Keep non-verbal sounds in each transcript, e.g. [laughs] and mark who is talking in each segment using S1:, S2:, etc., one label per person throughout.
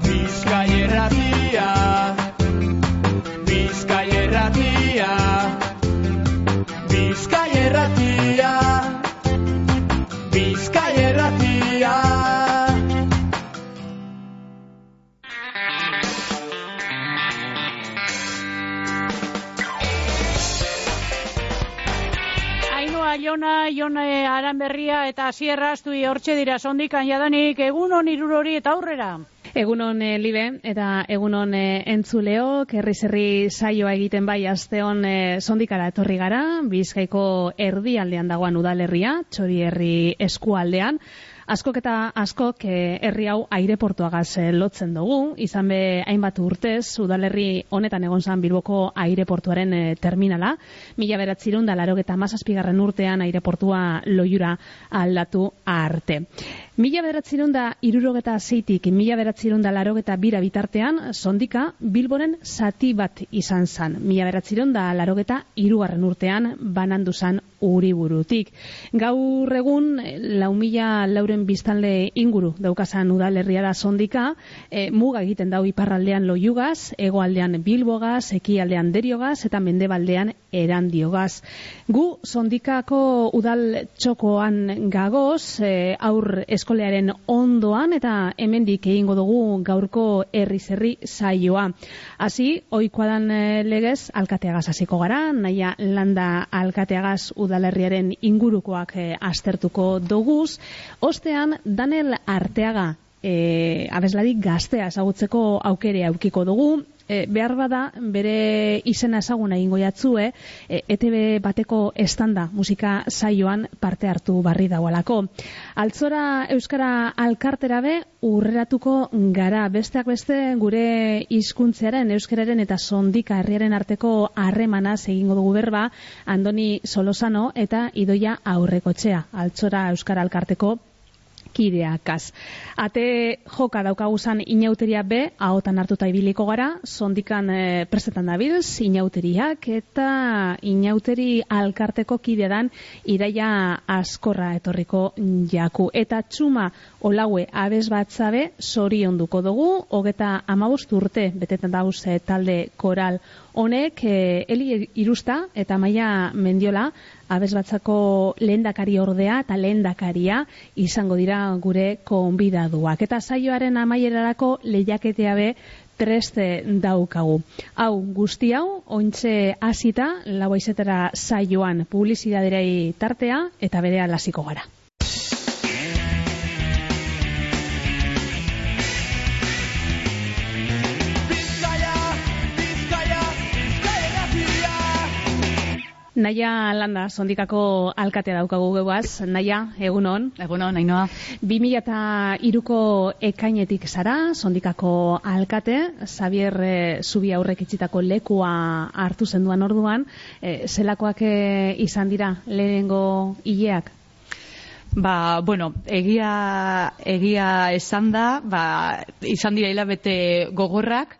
S1: Bizkaierratia Bizkaierratia Bizkaierratia Bizkaierratia
S2: Ainhoa, Jona, Jona Aranberria eta Sierra Astui hortxe dira sondikan jadanik egunon irurori eta aurrera.
S3: Egunon e, libe eta egunon e, entzuleok herri zerri saioa egiten bai asteon e, sondikara etorri gara Bizkaiko erdialdean dagoan udalerria, txori herri eskualdean. Askok eta askok eh, herri hau aireportuagaz eh, lotzen dugu, izan be hainbat urtez, udalerri honetan egon zan Bilboko aireportuaren eh, terminala, mila beratzirun da laro eta mazazpigarren urtean aireportua loiura aldatu arte. Mila beratzirun da irurogeta zeitik, mila beratzirun da larogeta bira bitartean, sondika Bilboren zati bat izan zan. Mila beratzirun da larogeta irugarren urtean banandu zan uriburutik. Gaur egun, lau mila lauren biztanle inguru daukasan udalerria da sondika, e, muga egiten dau iparraldean loiugaz, egoaldean bilbogaz, ekialdean deriogaz, eta mendebaldean erandiogaz. Gu sondikako udal txokoan gagoz, e, aur eskolearen ondoan, eta hemendik egingo dugu gaurko herri zerri saioa. Hasi, oikoadan e, legez, alkateagaz hasiko gara, naia landa alkateagaz udalerriaren ingurukoak e, aztertuko doguz. Ostean, Daniel Arteaga, e, abesladi gaztea ezagutzeko aukere aukiko dugu, e, behar bada bere izena ezaguna egingo jatzue e, ETB bateko estanda musika saioan parte hartu barri dagoalako. Altzora Euskara Alkartera be urreratuko gara besteak beste gure hizkuntzearen Euskararen eta Sondika herriaren arteko harremanaz egingo dugu berba Andoni Solosano eta Idoia Aurrekotxea Altzora Euskara Alkarteko kideakaz. Ate joka daukaguzan inauteria be, ahotan hartuta ibiliko gara, sondikan e, prestetan dabilz, inauteriak, eta inauteri alkarteko kidedan iraia askorra etorriko jaku. Eta txuma olaue abez batzabe, sori onduko dugu, hogeta amabost urte, betetan dauz talde koral honek, e, eli irusta eta maia mendiola, abesbatzako lehendakari ordea eta lehendakaria izango dira gure konbidaduak. Eta saioaren amaierarako lehiaketea be treste daukagu. Hau, guzti hau, ointxe hasita lau saioan publizidaderei tartea eta bere lasiko gara. Naia landa, sondikako alkatea daukagu geuaz. Naia, egunon.
S4: Egunon, nainoa.
S3: 2000 eta iruko ekainetik zara, sondikako alkate, Xavier e, Zubi aurrek itxitako lekua hartu zenduan orduan. E, zelakoak e, izan dira lehenengo hileak?
S4: Ba, bueno, egia, egia esan da, ba, izan dira hilabete gogorrak,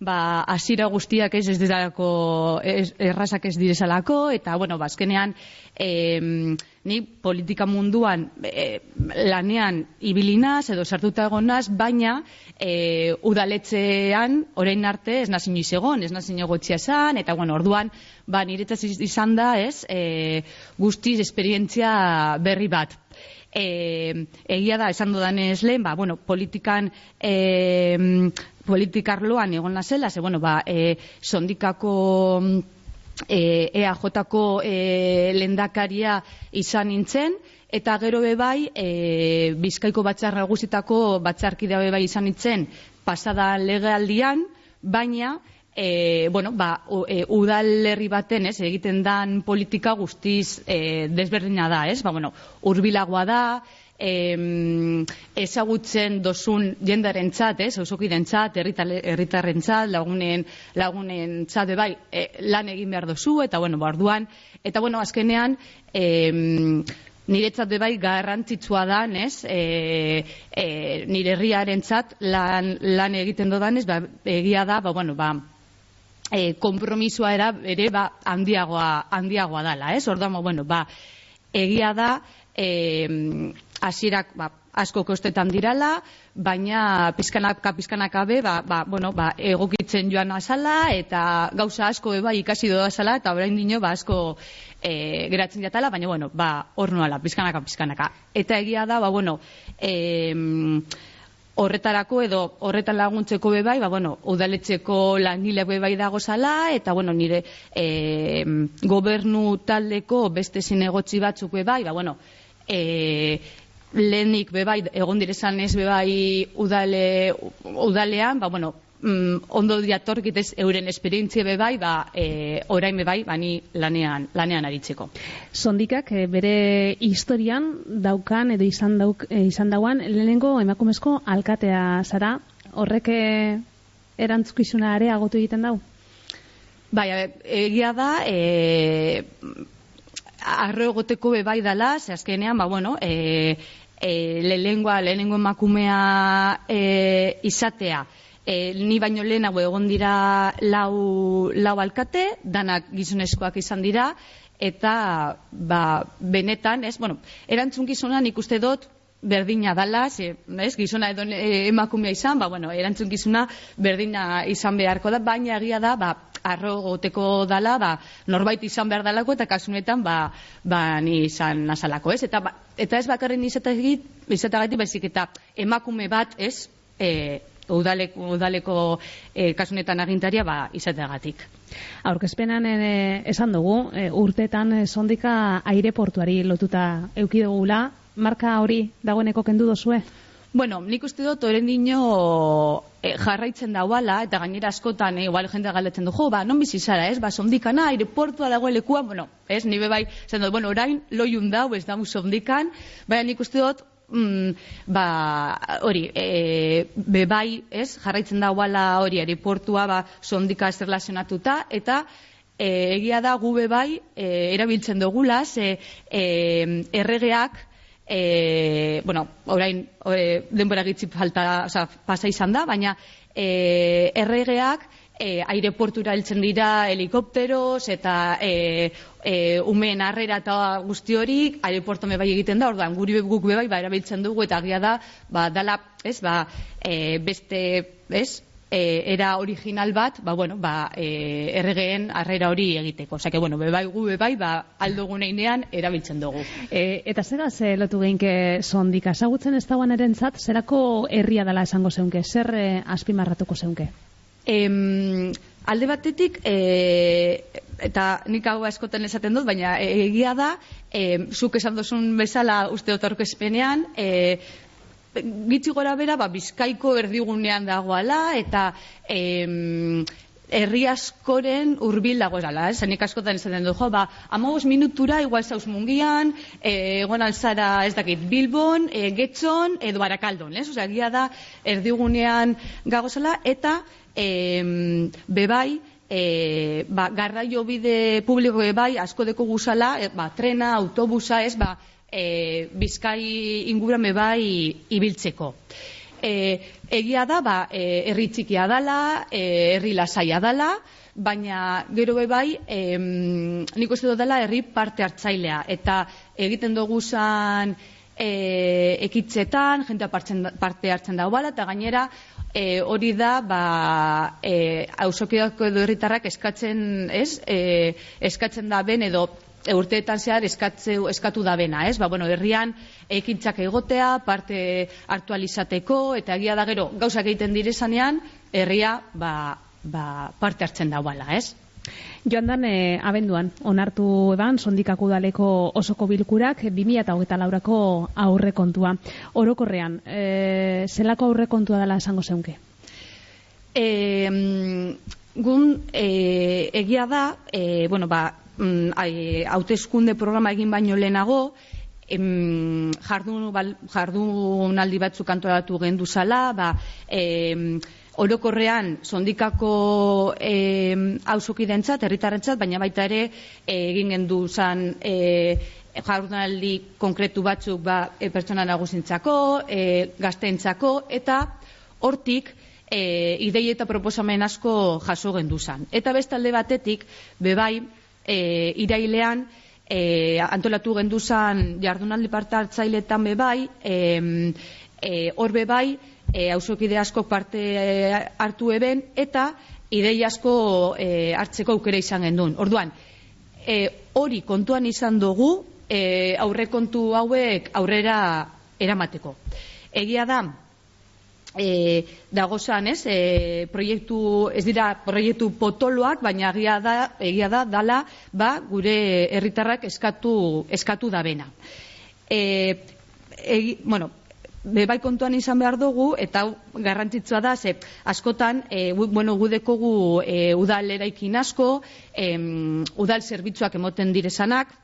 S4: ba, asira guztiak ez ez dirako, ez, errazak ez direzalako, eta, bueno, bazkenean, ba, ni politika munduan e, lanean ibilinaz edo sartuta egonaz, baina e, udaletzean, orain arte, ez nazin egon, ez nazin egotxia esan, eta, bueno, orduan, ba, niretzaz izan da, ez, e, guztiz esperientzia berri bat. E, egia da, esan dudan ez lehen, ba, bueno, politikan e, politikarloan egon nazela, ze, bueno, ba, e, sondikako e, EAJ-ko e, lendakaria izan nintzen, eta gero bebai, e, bizkaiko batzarra guzitako batzarkidea bebai izan nintzen, pasada legealdian, baina, e, bueno, ba, e, udalerri baten, ez, egiten dan politika guztiz e, desberdina da, ez? Ba, bueno, urbilagoa da, em, ezagutzen dozun jendaren txat, ez, erritarren txat, lagunen, lagunen txat, bai, e, lan egin behar dozu, eta bueno, barduan, eta bueno, azkenean, em, niretzat bai garrantzitsua da, ez, e, e, nire herriaren txat, lan, lan egiten dodan, ba, egia da, ba, bueno, ba, e, kompromisoa era, ere, ba, handiagoa, handiagoa dala, ez, orduan, ba, bueno, ba, egia da, eh, hasierak ba, asko kostetan dirala, baina pizkanaka pizkanaka be, ba, ba, bueno, ba, egokitzen joan azala, eta gauza asko be bai ikasi doa azala, eta orain dino, ba, asko e, geratzen jatala, baina, bueno, ba, hor nuala, pizkanaka, pizkanaka. Eta egia da, ba, bueno, em, horretarako edo horretan laguntzeko be bai, ba, bueno, udaletxeko langileak be bai dago zala, eta bueno, nire e, gobernu taldeko beste zinegotzi batzuk be bai, ba, bueno, e, lehenik be bai, egon direzan ez be bai udale, udalean, ba, bueno, mm, ondo diatorkitez euren esperientzia be bai, ba, e, orain be bai, bani lanean, lanean aritzeko.
S3: Sondikak eh, bere historian daukan edo izan, dauk, eh, izan dauan lehenengo emakumezko alkatea zara, horrek eh, erantzukizuna areagotu egiten dau?
S4: Bai, egia da, e, arro egoteko be bai dala, ze azkenean, ba, bueno, e, e, lehenengoa, lehenengo emakumea e, izatea, e, ni baino lehenago egon dira lau, lau alkate, danak gizonezkoak izan dira, eta ba, benetan, ez, bueno, erantzun nik uste dut, berdina dala, ze, ez, gizona edo e, emakumea izan, ba, bueno, erantzun berdina izan beharko da, baina egia da, ba, arro goteko dala, ba, norbait izan behar dalako, eta kasunetan, ba, ba ni izan nazalako, ez? Eta, ba, eta ez bakarren izatagatik, baizik, eta emakume bat, ez, e, udaleko, udaleko e, kasunetan agintaria ba, izateagatik.
S3: Aurkezpenan e, esan dugu, e, urtetan sondika aireportuari lotuta eukidugula, marka hori dagoeneko kendu dozue?
S4: Bueno, nik uste dut, oren dino e, jarraitzen dauala, eta gainera askotan, e, igual jende galetzen du, jo, ba, non bizi zara, ez, ba, sondikana, aireportua dagoen lekua, bueno, ez, nire bai, zen dut, bueno, orain, loiun dau, ez dago sondikan, baina nik uste dut, mm, ba, hori, e, bebai, ez, jarraitzen da guala hori, aeroportua, ba, sondika ez relazionatuta, eta e, egia da gu bebai e, erabiltzen dugula, ze e, erregeak, e, bueno, orain, e, denbora gitzi falta, oza, pasa izan da, baina e, erregeak, e, aireportura heltzen dira helikopteros eta e, e, umeen harrera eta guzti hori aireporto bai egiten da, orduan guri guk bai ba, erabiltzen dugu eta agia da, ba, dala, ez, ba, e, beste, ez, e, era original bat, ba, bueno, ba, e, erregeen harrera hori egiteko. Osea, que, bueno, bebai gu bebai, ba, aldugun einean erabiltzen dugu.
S3: E, eta zera ze lotu geinke sondik, asagutzen ez dagoen erentzat, zerako herria dela esango zeunke, zer e, azpimarratuko zeunke?
S4: Em, alde batetik, e, eta nik hau askoten esaten dut, baina egia da, e, zuk esan duzun bezala uste dut espenean, e, gitzi gora bera, ba, bizkaiko erdigunean dagoala, eta e, herri askoren urbil dago esala, eh? Zanik askotan esaten du, jo, ba, amagos minutura igual zauz mungian, e, egon alzara ez dakit Bilbon, e, Getxon, edo Barakaldon, ez? Osea, gia da erdigunean gagozala, eta e, bebai, e, ba, garraio bide publiko bebai, asko deko guzala, e, ba, trena, autobusa, ez, ba, e, bizkai inguran bebai ibiltzeko. E, egia da, ba, e, herri txikia dala, e, herri lasaia dala, baina gero bebai, e, nik uste dut dela herri parte hartzailea, eta egiten dugu zan, e, ekitzetan, jente parte hartzen dago bala, eta gainera e, hori da ba eh edo herritarrak eskatzen, ez? E, eskatzen da ben edo urteetan zehar eskatzeu eskatu da bena, ez? Ba, bueno, herrian ekintzak egotea, parte aktualizateko eta egia da gero gauzak egiten direzanean, herria ba, ba, parte hartzen da bala, ez?
S3: Joan dan, e, abenduan, onartu eban, sondikak udaleko osoko bilkurak, 2008 laurako aurre kontua. Orokorrean, e, zelako aurre kontua dela esango zeunke?
S4: E, gun, e, egia da, e, bueno, ba, hauteskunde programa egin baino lehenago, em, jardun, bal, jardun aldi batzuk antolatu gendu zala, ba, em, orokorrean sondikako eh auzokidentzat herritarrentzat baina baita ere eh, egin gendu zan eh jardunaldi konkretu batzuk ba e, pertsona nagusintzako, e, gazteentzako eta hortik e, idei eta proposamen asko jaso gendu zan. Eta bestalde batetik bebai e, irailean e, antolatu genduzan jardunaldi parte hartzailetan bebai, e, e, hor bebai, e, hausokide asko parte hartu eben, eta idei asko e, hartzeko aukera izan gendun. Orduan, e, hori kontuan izan dugu, e, aurrekontu hauek aurrera eramateko. Egia da, e, dagozan, ez, e, proiektu, ez dira proiektu potoloak, baina egia da, egia da, dala, ba, gure herritarrak eskatu, eskatu da bena. E, egi, bueno, bebai kontuan izan behar dugu, eta garrantzitsua da, ze askotan, e, bueno, gudekogu e, udal eraikin asko, em, udal zerbitzuak emoten direzanak,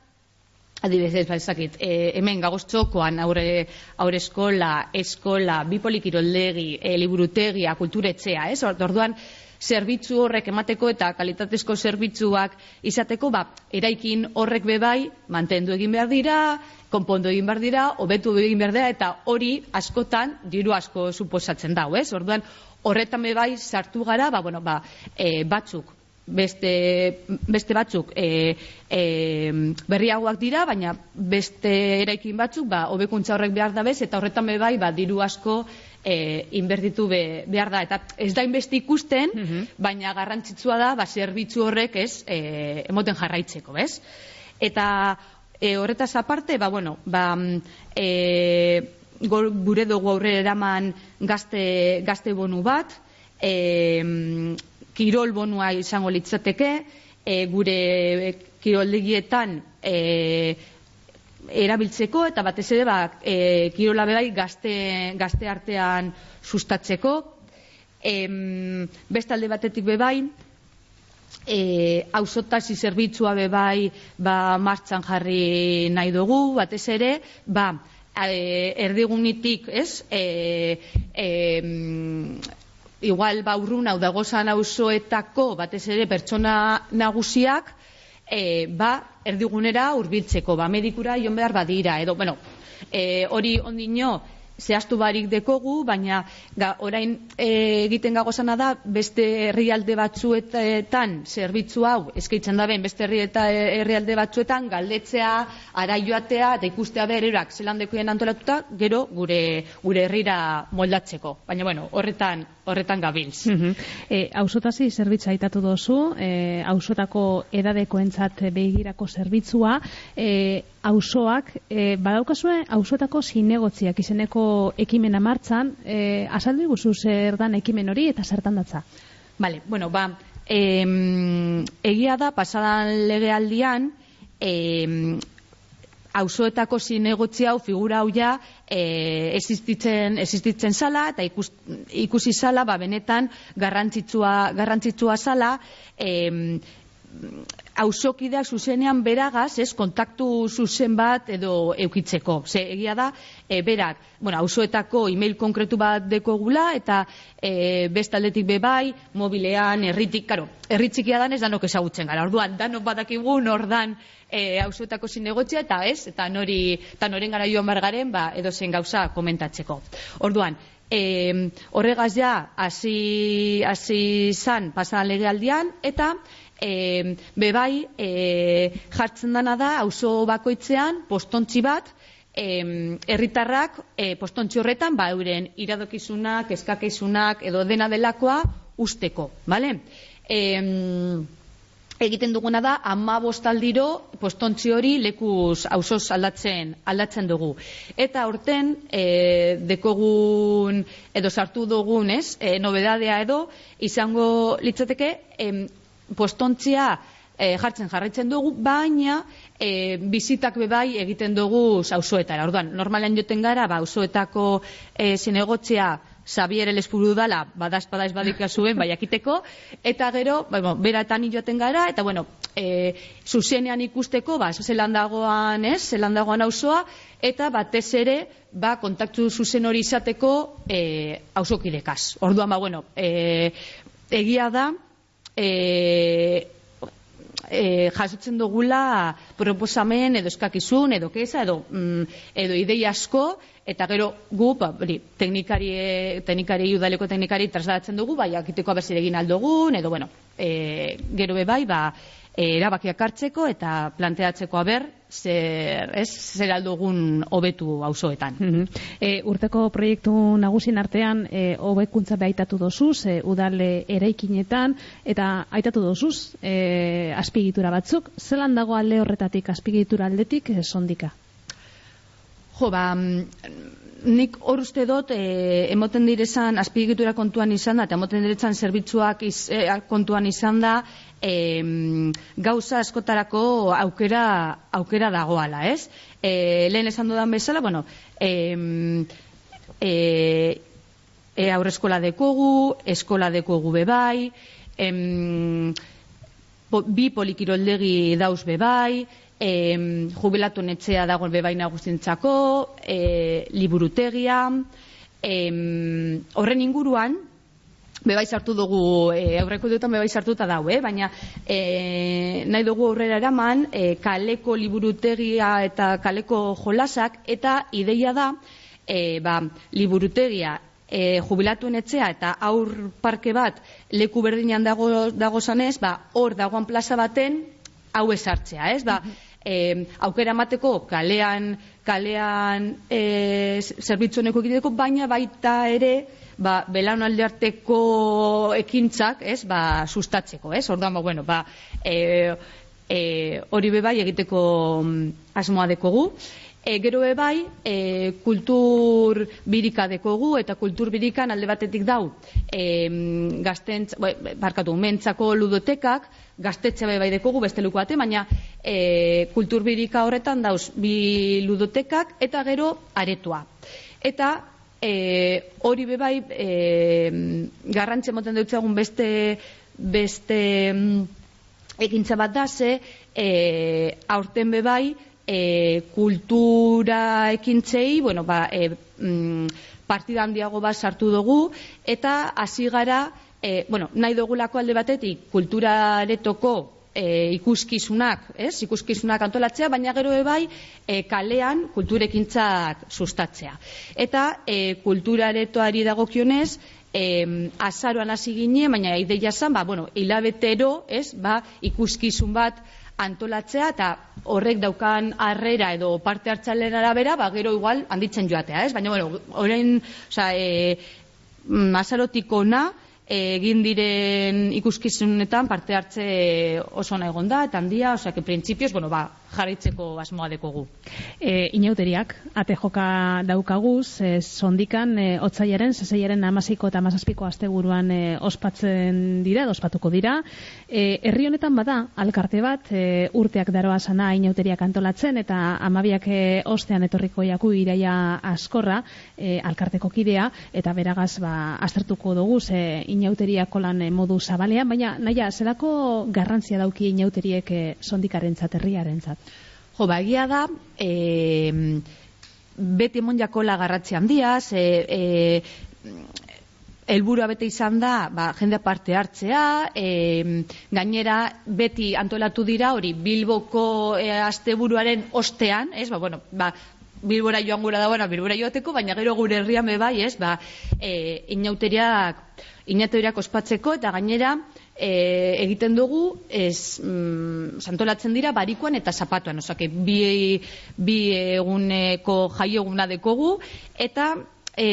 S4: Adibidez, ba, ez dakit, e, hemen gagoztxokoan aurre, aurre eskola, eskola, bipolikiroldegi, e, liburutegia, kulturetxea, ez? Or- Orduan, zerbitzu horrek emateko eta kalitatezko zerbitzuak izateko, ba, eraikin horrek bebai, mantendu egin behar dira, konpondu egin behar dira, hobetu egin behar dira, eta hori askotan diru asko suposatzen dau, ez? Orduan, horretan bebai sartu gara, ba, bueno, ba, e, batzuk beste, beste batzuk e, e, berriagoak dira, baina beste eraikin batzuk ba, hobekuntza horrek behar da bez, eta horretan be bai ba, diru asko e, inbertitu be, behar da. Eta ez da inbesti ikusten, baina garrantzitsua da ba, zerbitzu horrek ez e, emoten jarraitzeko, bez? Eta e, horretaz aparte, ba, bueno, ba, mm, e, gure dugu aurre eraman gazte, gazte bonu bat, e, kirol bonua izango litzateke, e, gure kiroldegietan e, erabiltzeko eta batez ere ba, e, kirola bebai gazte, gazte artean sustatzeko. Em, bestalde batetik bebai, e, ausotasi zerbitzua bebai ba, martxan jarri nahi dugu, batez ere, ba, e, erdigunitik, ez, e, e, igual ba urrun hau dagozan auzoetako batez ere pertsona nagusiak e, ba erdigunera hurbiltzeko. Ba medikura joan behar badira. Edo bueno e, hori ondino zehaztu barik dekogu, baina ga, orain e, egiten gagozana da beste herrialde batzuetan zerbitzu hau eskaitzen da ben beste herri eta herrialde batzuetan galdetzea, ara joatea eta ikustea bererak zelandekoen antolatuta, gero gure gure herrira moldatzeko. Baina bueno, horretan horretan gabilz.
S3: Mhm. E, ausotasi zerbitza aitatu dozu, e, ausotako edadekoentzat begirako zerbitzua, e, auzoak e, badaukazue ausotako zinegotziak izeneko ekimena martzan, e, azaldu iguzu zer dan ekimen hori eta zertan datza.
S4: Vale, bueno, ba, em, egia da pasadan legealdian em, auzoetako zinegotzi hau figura hau ja e, existitzen, existitzen zala eta ikus, ikusi zala ba, benetan garrantzitsua, garrantzitsua zala em, auzokideak zuzenean beragaz, ez, kontaktu zuzen bat edo eukitzeko. Ze, egia da, e, berak, bueno, auzoetako email konkretu bat dekogula, eta e, bestaldetik bebai, mobilean, herritik, karo, herritzikia dan ez danok ezagutzen gara. Orduan, danok badakigu nordan e, auzoetako zinegotzia, eta ez, eta nori, eta noren gara joan bargaren, ba, edo zen gauza komentatzeko. Orduan, e, horregaz ja, hasi hasi zan pasadan legealdian, eta e, bebai e, jartzen dana da auzo bakoitzean postontzi bat em, herritarrak e, postontzi horretan ba euren iradokizunak, eskakizunak edo dena delakoa usteko, bale? Em, egiten duguna da ama bostaldiro postontzi hori lekuz auzoz aldatzen aldatzen dugu. Eta horten e, dekogun edo sartu dugun, ez, e, nobedadea edo izango litzateke em, postontzia e, jartzen jarraitzen dugu, baina e, bizitak bebai egiten dugu auzoetara. Orduan, normalean joten gara, ba, auzoetako e, zinegotzea Xavier Elespuru dala, badaz badaz badika zuen, bai akiteko, eta gero, ba, bueno, beratan joaten gara, eta bueno, e, zuzenean ikusteko, ba, zelan dagoan, ez, zelan dagoan auzoa, eta batez ere, ba, kontaktu zuzen hori izateko e, auzokidekaz. Orduan, ba, bueno, e, egia da, e, e, jasotzen dugula proposamen edo eskakizun edo keza edo mm, edo idei asko eta gero gu ba hori teknikari teknikari udaleko teknikari trasladatzen dugu bai jakiteko abesi egin aldogun edo bueno e, gero be bai ba e, erabakiak hartzeko eta planteatzeko aber zer, ez, zer aldugun hobetu auzoetan.
S3: Mhm. E, urteko proiektu nagusien artean e, hobekuntza behaitatu dozuz, e, udale eraikinetan, eta aitatu dozuz e, azpigitura batzuk. Zelan dago alde horretatik azpigitura aldetik e, sondika?
S4: Jo, ba, nik hor uste dut, e, emoten direzan azpiegitura kontuan izan da, eta emoten direzan zerbitzuak iz, e, kontuan izan da, e, gauza askotarako aukera, aukera dagoala, ez? E, lehen esan dudan bezala, bueno, e, e, e, aurreskola dekogu, eskola dekogu bebai, em, po, bi polikiroldegi dauz bebai, e, jubilatu netxea dagoen bebaina guztientzako, e, liburutegia, e, horren inguruan, bebai sartu dugu, e, aurreko dutan bebai sartuta dau, eh? baina e, nahi dugu aurrera eraman, e, kaleko liburutegia eta kaleko jolasak, eta ideia da, e, ba, liburutegia e, jubilatuen etxea eta aur parke bat leku berdinean dago, dago zanez, ba, hor dagoan plaza baten hau esartzea, ez? Ba, e, aukera emateko kalean kalean e, zerbitzu egiteko, baina baita ere ba, belaunalde arteko ekintzak, ez, ba, sustatzeko, ez, orduan, ba, bueno, ba, e, e, hori bebai egiteko mm, asmoa dekogu, E, gero ebai, e, kultur birika dekogu, eta kultur birikan alde batetik dau, e, gaztentz, barkatu, mentzako ludotekak, gaztetxe bai dekogu, beste luku bate, baina e, kultur birika horretan dauz bi ludotekak, eta gero aretua. Eta e, hori bebai, e, garrantze moten dutxagun beste, beste ekintza bat da, ze, e, aurten bebai, e, kultura ekintzei, bueno, ba, e, mm, partida handiago bat sartu dugu, eta hasi gara, e, bueno, nahi dugulako alde batetik, kulturaretoko e, ikuskizunak, ez? ikuskizunak antolatzea, baina gero ebai e, kalean kulturekintzak sustatzea. Eta e, kulturaretoari dagokionez, e, azaroan hasi gine, baina ideia zan, ba, bueno, hilabetero, ez, ba, ikuskizun bat antolatzea eta horrek daukan harrera edo parte hartzalen arabera, ba, gero igual handitzen joatea, ez? Baina, bueno, orain, oza, e, masarotik ona, egin diren ikuskizunetan parte hartze oso nahi gonda, eta handia, osea, que prinsipioz, bueno, ba, jarritzeko asmoa dekogu.
S3: E, inauteriak, ate joka daukaguz, e, sondikan, e, otzaiaren, zezeiaren amaziko eta amazazpiko asteburuan e, ospatzen dira, ospatuko dira. E, herri honetan bada, alkarte bat, e, urteak daroa sana inauteriak antolatzen, eta amabiak e, ostean etorriko jaku iraia askorra, e, alkarteko kidea, eta beragaz, ba, aztertuko dugu, ze inauteriako lan e, modu zabalean, baina, naia, zelako garrantzia dauki inauteriek e, sondikaren herriaren zat?
S4: Jo, ba, egia da, e, beti emon jakola garratzi handiaz, e, e, elburua bete izan da, ba, jende parte hartzea, e, gainera beti antolatu dira, hori Bilboko e, asteburuaren ostean, ez, ba, bueno, ba, Bilbora joan gura da, bueno, Bilbora joateko, baina gero gure herrian bai, ez, ba, e, inauteriak, inauteriak ospatzeko, eta gainera, e, egiten dugu ez mm, santolatzen dira barikoan eta zapatuan, osake bi, bi eguneko jaio eguna dekogu eta e,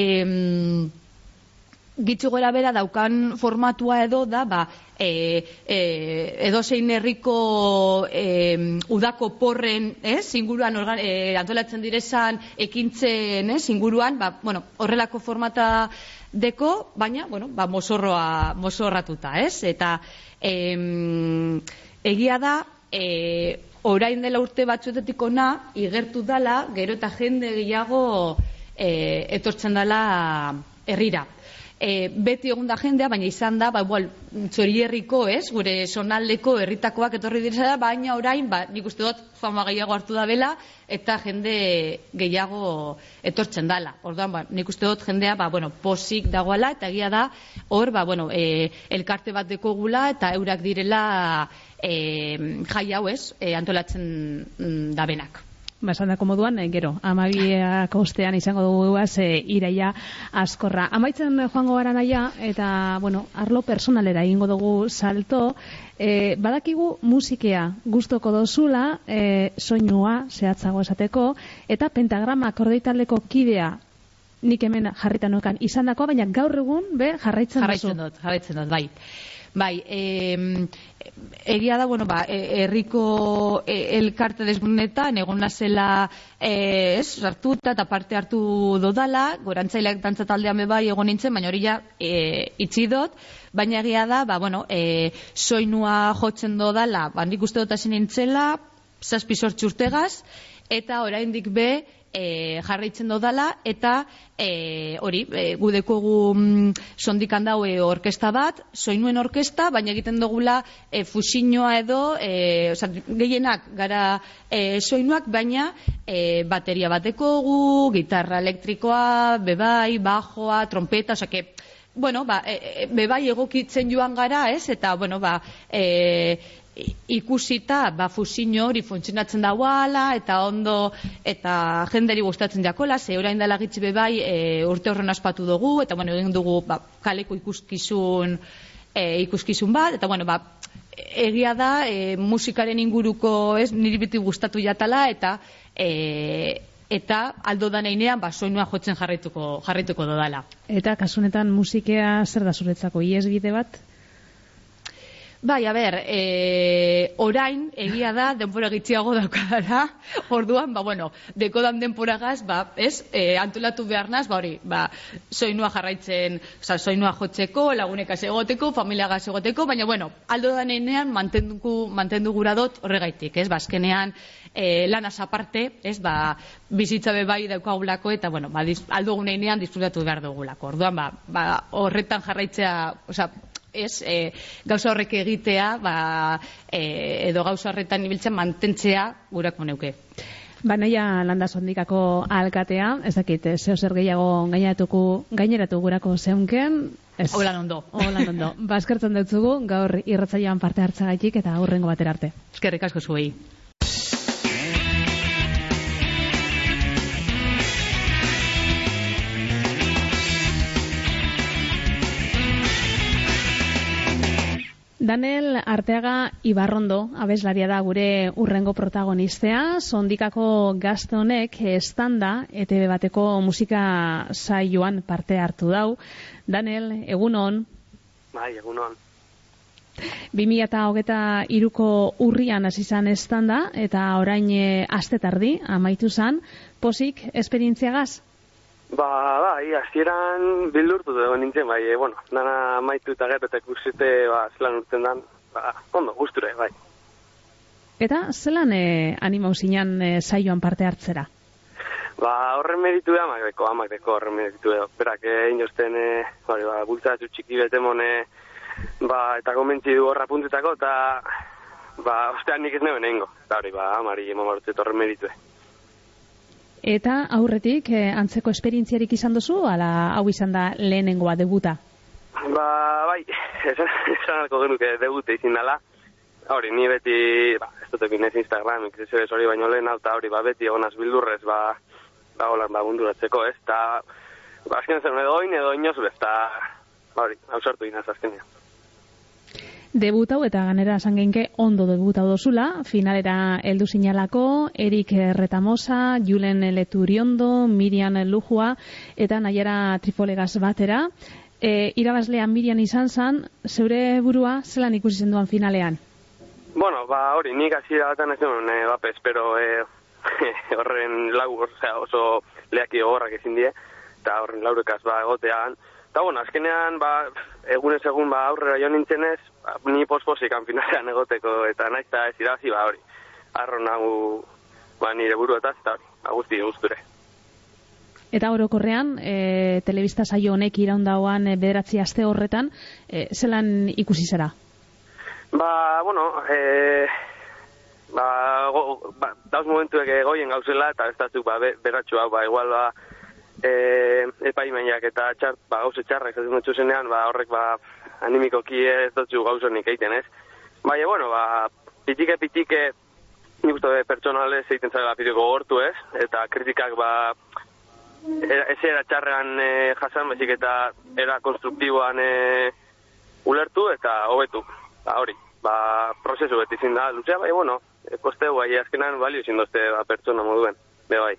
S4: gitzu gora bera daukan formatua edo da ba, e, e, edo zein herriko e, udako porren ez, inguruan organ, e, antolatzen direzan ekintzen ez, inguruan ba, bueno, horrelako formata deko, baina, bueno, ba, mosorroa, mosorratuta, ez? Eta em, egia da, e, orain dela urte batzuetetik ona, igertu dala, gero eta jende gehiago e, etortzen dala herrira. E, beti egon da jendea, baina izan da, ba, igual, txorierriko, ez, gure sonaldeko herritakoak etorri dira, baina orain, ba, nik uste dut fama gehiago hartu da bela, eta jende gehiago etortzen dala. Orduan, ba, nik uste dut jendea, ba, bueno, posik dagoela, eta egia da, hor, ba, bueno, e, elkarte bat dekogula, eta eurak direla e, jai hau ez, e, antolatzen mm, dabenak.
S3: Ba, esan dako moduan, eh, gero, amabiak ostean izango dugu guaz, e, iraia askorra. Amaitzen eh, joango gara naia, eta, bueno, arlo personalera egingo dugu salto, e, badakigu musikea gustoko dozula, e, soinua, zehatzago esateko, eta pentagrama akordeitaleko kidea nik hemen jarritan nokan izan dako, baina gaur egun, be, jarraitzen,
S4: Jarraitzen dut, jarraitzen dut, bai. Bai, e, egia da, bueno, ba, e, herriko e, elkarte desgunetan, egon nazela, e, ez, sartuta eta parte hartu dodala, gorantzaileak dantza taldean be bai egon nintzen, baina hori ja e, itxi dut, baina egia da, ba, bueno, e, soinua jotzen dodala, ba, nik uste dut hasi nintzela, zazpi sortzi urtegaz, eta oraindik be, e, jarraitzen dodala eta e, hori e, gudekogu mm, sondikan dau e, orkesta bat, soinuen orkesta, baina egiten dugula e, fusiñoa edo, e, oza, gehienak gara e, soinuak, baina e, bateria batekogu, gitarra elektrikoa, bebai, bajoa, trompeta, oza, que, bueno, ba, e, e, bebai egokitzen joan gara, ez? Eta, bueno, ba, e, ikusita ba fusiño hori funtzionatzen dauala eta ondo eta jenderi gustatzen jakola ze orain dela gitzi be bai e, urte horren aspatu dugu eta bueno egin dugu ba, kaleko ikuskizun e, ikuskizun bat eta bueno ba egia da e, musikaren inguruko ez niri beti gustatu jatala eta e, eta aldo da neinean ba soinua jotzen jarraituko jarraituko dodala
S3: Eta kasunetan musikea zer da zuretzako iesbide bat?
S4: Bai, a ber, e, orain, egia da, denpora gitziago daukadara, [laughs] orduan, ba, bueno, dekodan denporagaz, ba, ez, e, antolatu behar naz, ba, hori, ba, soinua jarraitzen, oza, soinua jotzeko, lagunekaz egoteko, familiagaz egoteko, baina, bueno, aldo danean mantendugu, mantendu gura dut horregaitik, ez, ba, azkenean, e, lanaz aparte, ez, ba, bizitza be bai daukagulako, eta, bueno, ba, diz, aldo gunean disfrutatu behar dugulako, orduan, ba, ba, horretan jarraitzea, oza, ez, e, gauza horrek egitea, ba, e, edo gauza horretan ibiltzen mantentzea gurako neuke.
S3: Banaia landa sondikako alkatea, ez dakit, eh, zeo zer gehiago gaineratuko, gaineratu gurako zeunken, ez.
S4: Hola ondo.
S3: Hola ondo. [laughs] Baskertzen dutzugu, gaur irratzailean parte hartzagaitik eta aurrengo batera arte.
S4: Eskerrik asko zuei.
S3: Daniel Arteaga Ibarrondo, abeslaria da gure urrengo protagonistea, sondikako gazte honek estanda ETV bateko musika saioan parte hartu dau. Daniel, egunon,
S5: Bai, egunon.
S3: 2008 iruko urrian hasi izan estanda eta orain e, astetardi amaitu zan, posik esperientziagaz?
S5: Ba, bai, hasieran bildurtu dugu nintzen, bai, e, bueno, dana maitu eta gero eta ikusite, ba, zelan urten dan, ba, ondo, gusture, bai.
S3: Eta zelan e, animau zinan e, saioan parte hartzera?
S5: Ba, horren meritu da, amak deko, amak deko horren meritu da. Berak, egin jozten, e, hori, ba, bultzatu txiki betemone, ba, eta gomentzi du horra puntetako, eta, ba, ostean nik ez neuen egingo. Eta hori, ba, amari, mamartzet horren meritu.
S3: Eta aurretik e, antzeko esperientziarik izan duzu, ala hau izan da lehenengoa debuta?
S5: Ba, bai, [laughs] esan, alko genuke debute izin dela. Hori, ni beti, ba, ez dut egin ez Instagram, ikizio ez hori baino lehen, eta hori, ba, beti egonaz bildurrez, ba, ba, holan, ba, bunduratzeko, ez, eta, ba, azken zen edo oin, edo inoz, ez, eta, ba, hori, hau sortu inaz azkenean.
S3: Debutau eta ganera esan geinke ondo debutau dozula, finalera heldu sinalako, Erik Retamosa, Julen Leturiondo, Miriam Lujua eta Naiara Trifolegaz batera. E, irabazlean Miriam izan zan, zeure burua zelan ikusi zenduan finalean?
S5: Bueno, ba, hori, nik hasiera batan ez nuen, e, bape, espero e, [laughs] horren lau, osea, oso leaki gogorrak ezin die, eta horren laurekaz ba, egotean. Eta, bueno, azkenean, ba, egunez egun ba, aurrera jo nintzenez, ba, ni posposik finalean egoteko, eta naiz eta ez irabazi, ba, hori, arro nagu, ba, nire buru eta, hori, ba, guzti guzture.
S3: Eta orokorrean, e, telebista saio honek iraundagoan e, bederatzi aste horretan, e, zelan ikusi zera?
S5: Ba, bueno, e, ba, go, ba, dauz momentuek goien gauzela, eta ez datzuk, ba, be, beratxu hau, ba, igual, ba, e, epaimaiak eta txart, ba, gauze txarrak ez dut zenean, ba, horrek, ba, animikoki ez dutzu gauzonik egiten, ez? Baina, bueno, ba, pitike, pitike, nik uste be, pertsonalez egiten zara pitiko gortu, ez? Eta kritikak, ba, era, ez era txarrean e, jasan, bezik eta era konstruktiboan e, ulertu eta hobetu, ba, hori. Ba, prozesu beti zin da, luzea, bai, bueno, e, koste bai, azkenan balio zin dozte ba, pertsona moduen, be bai.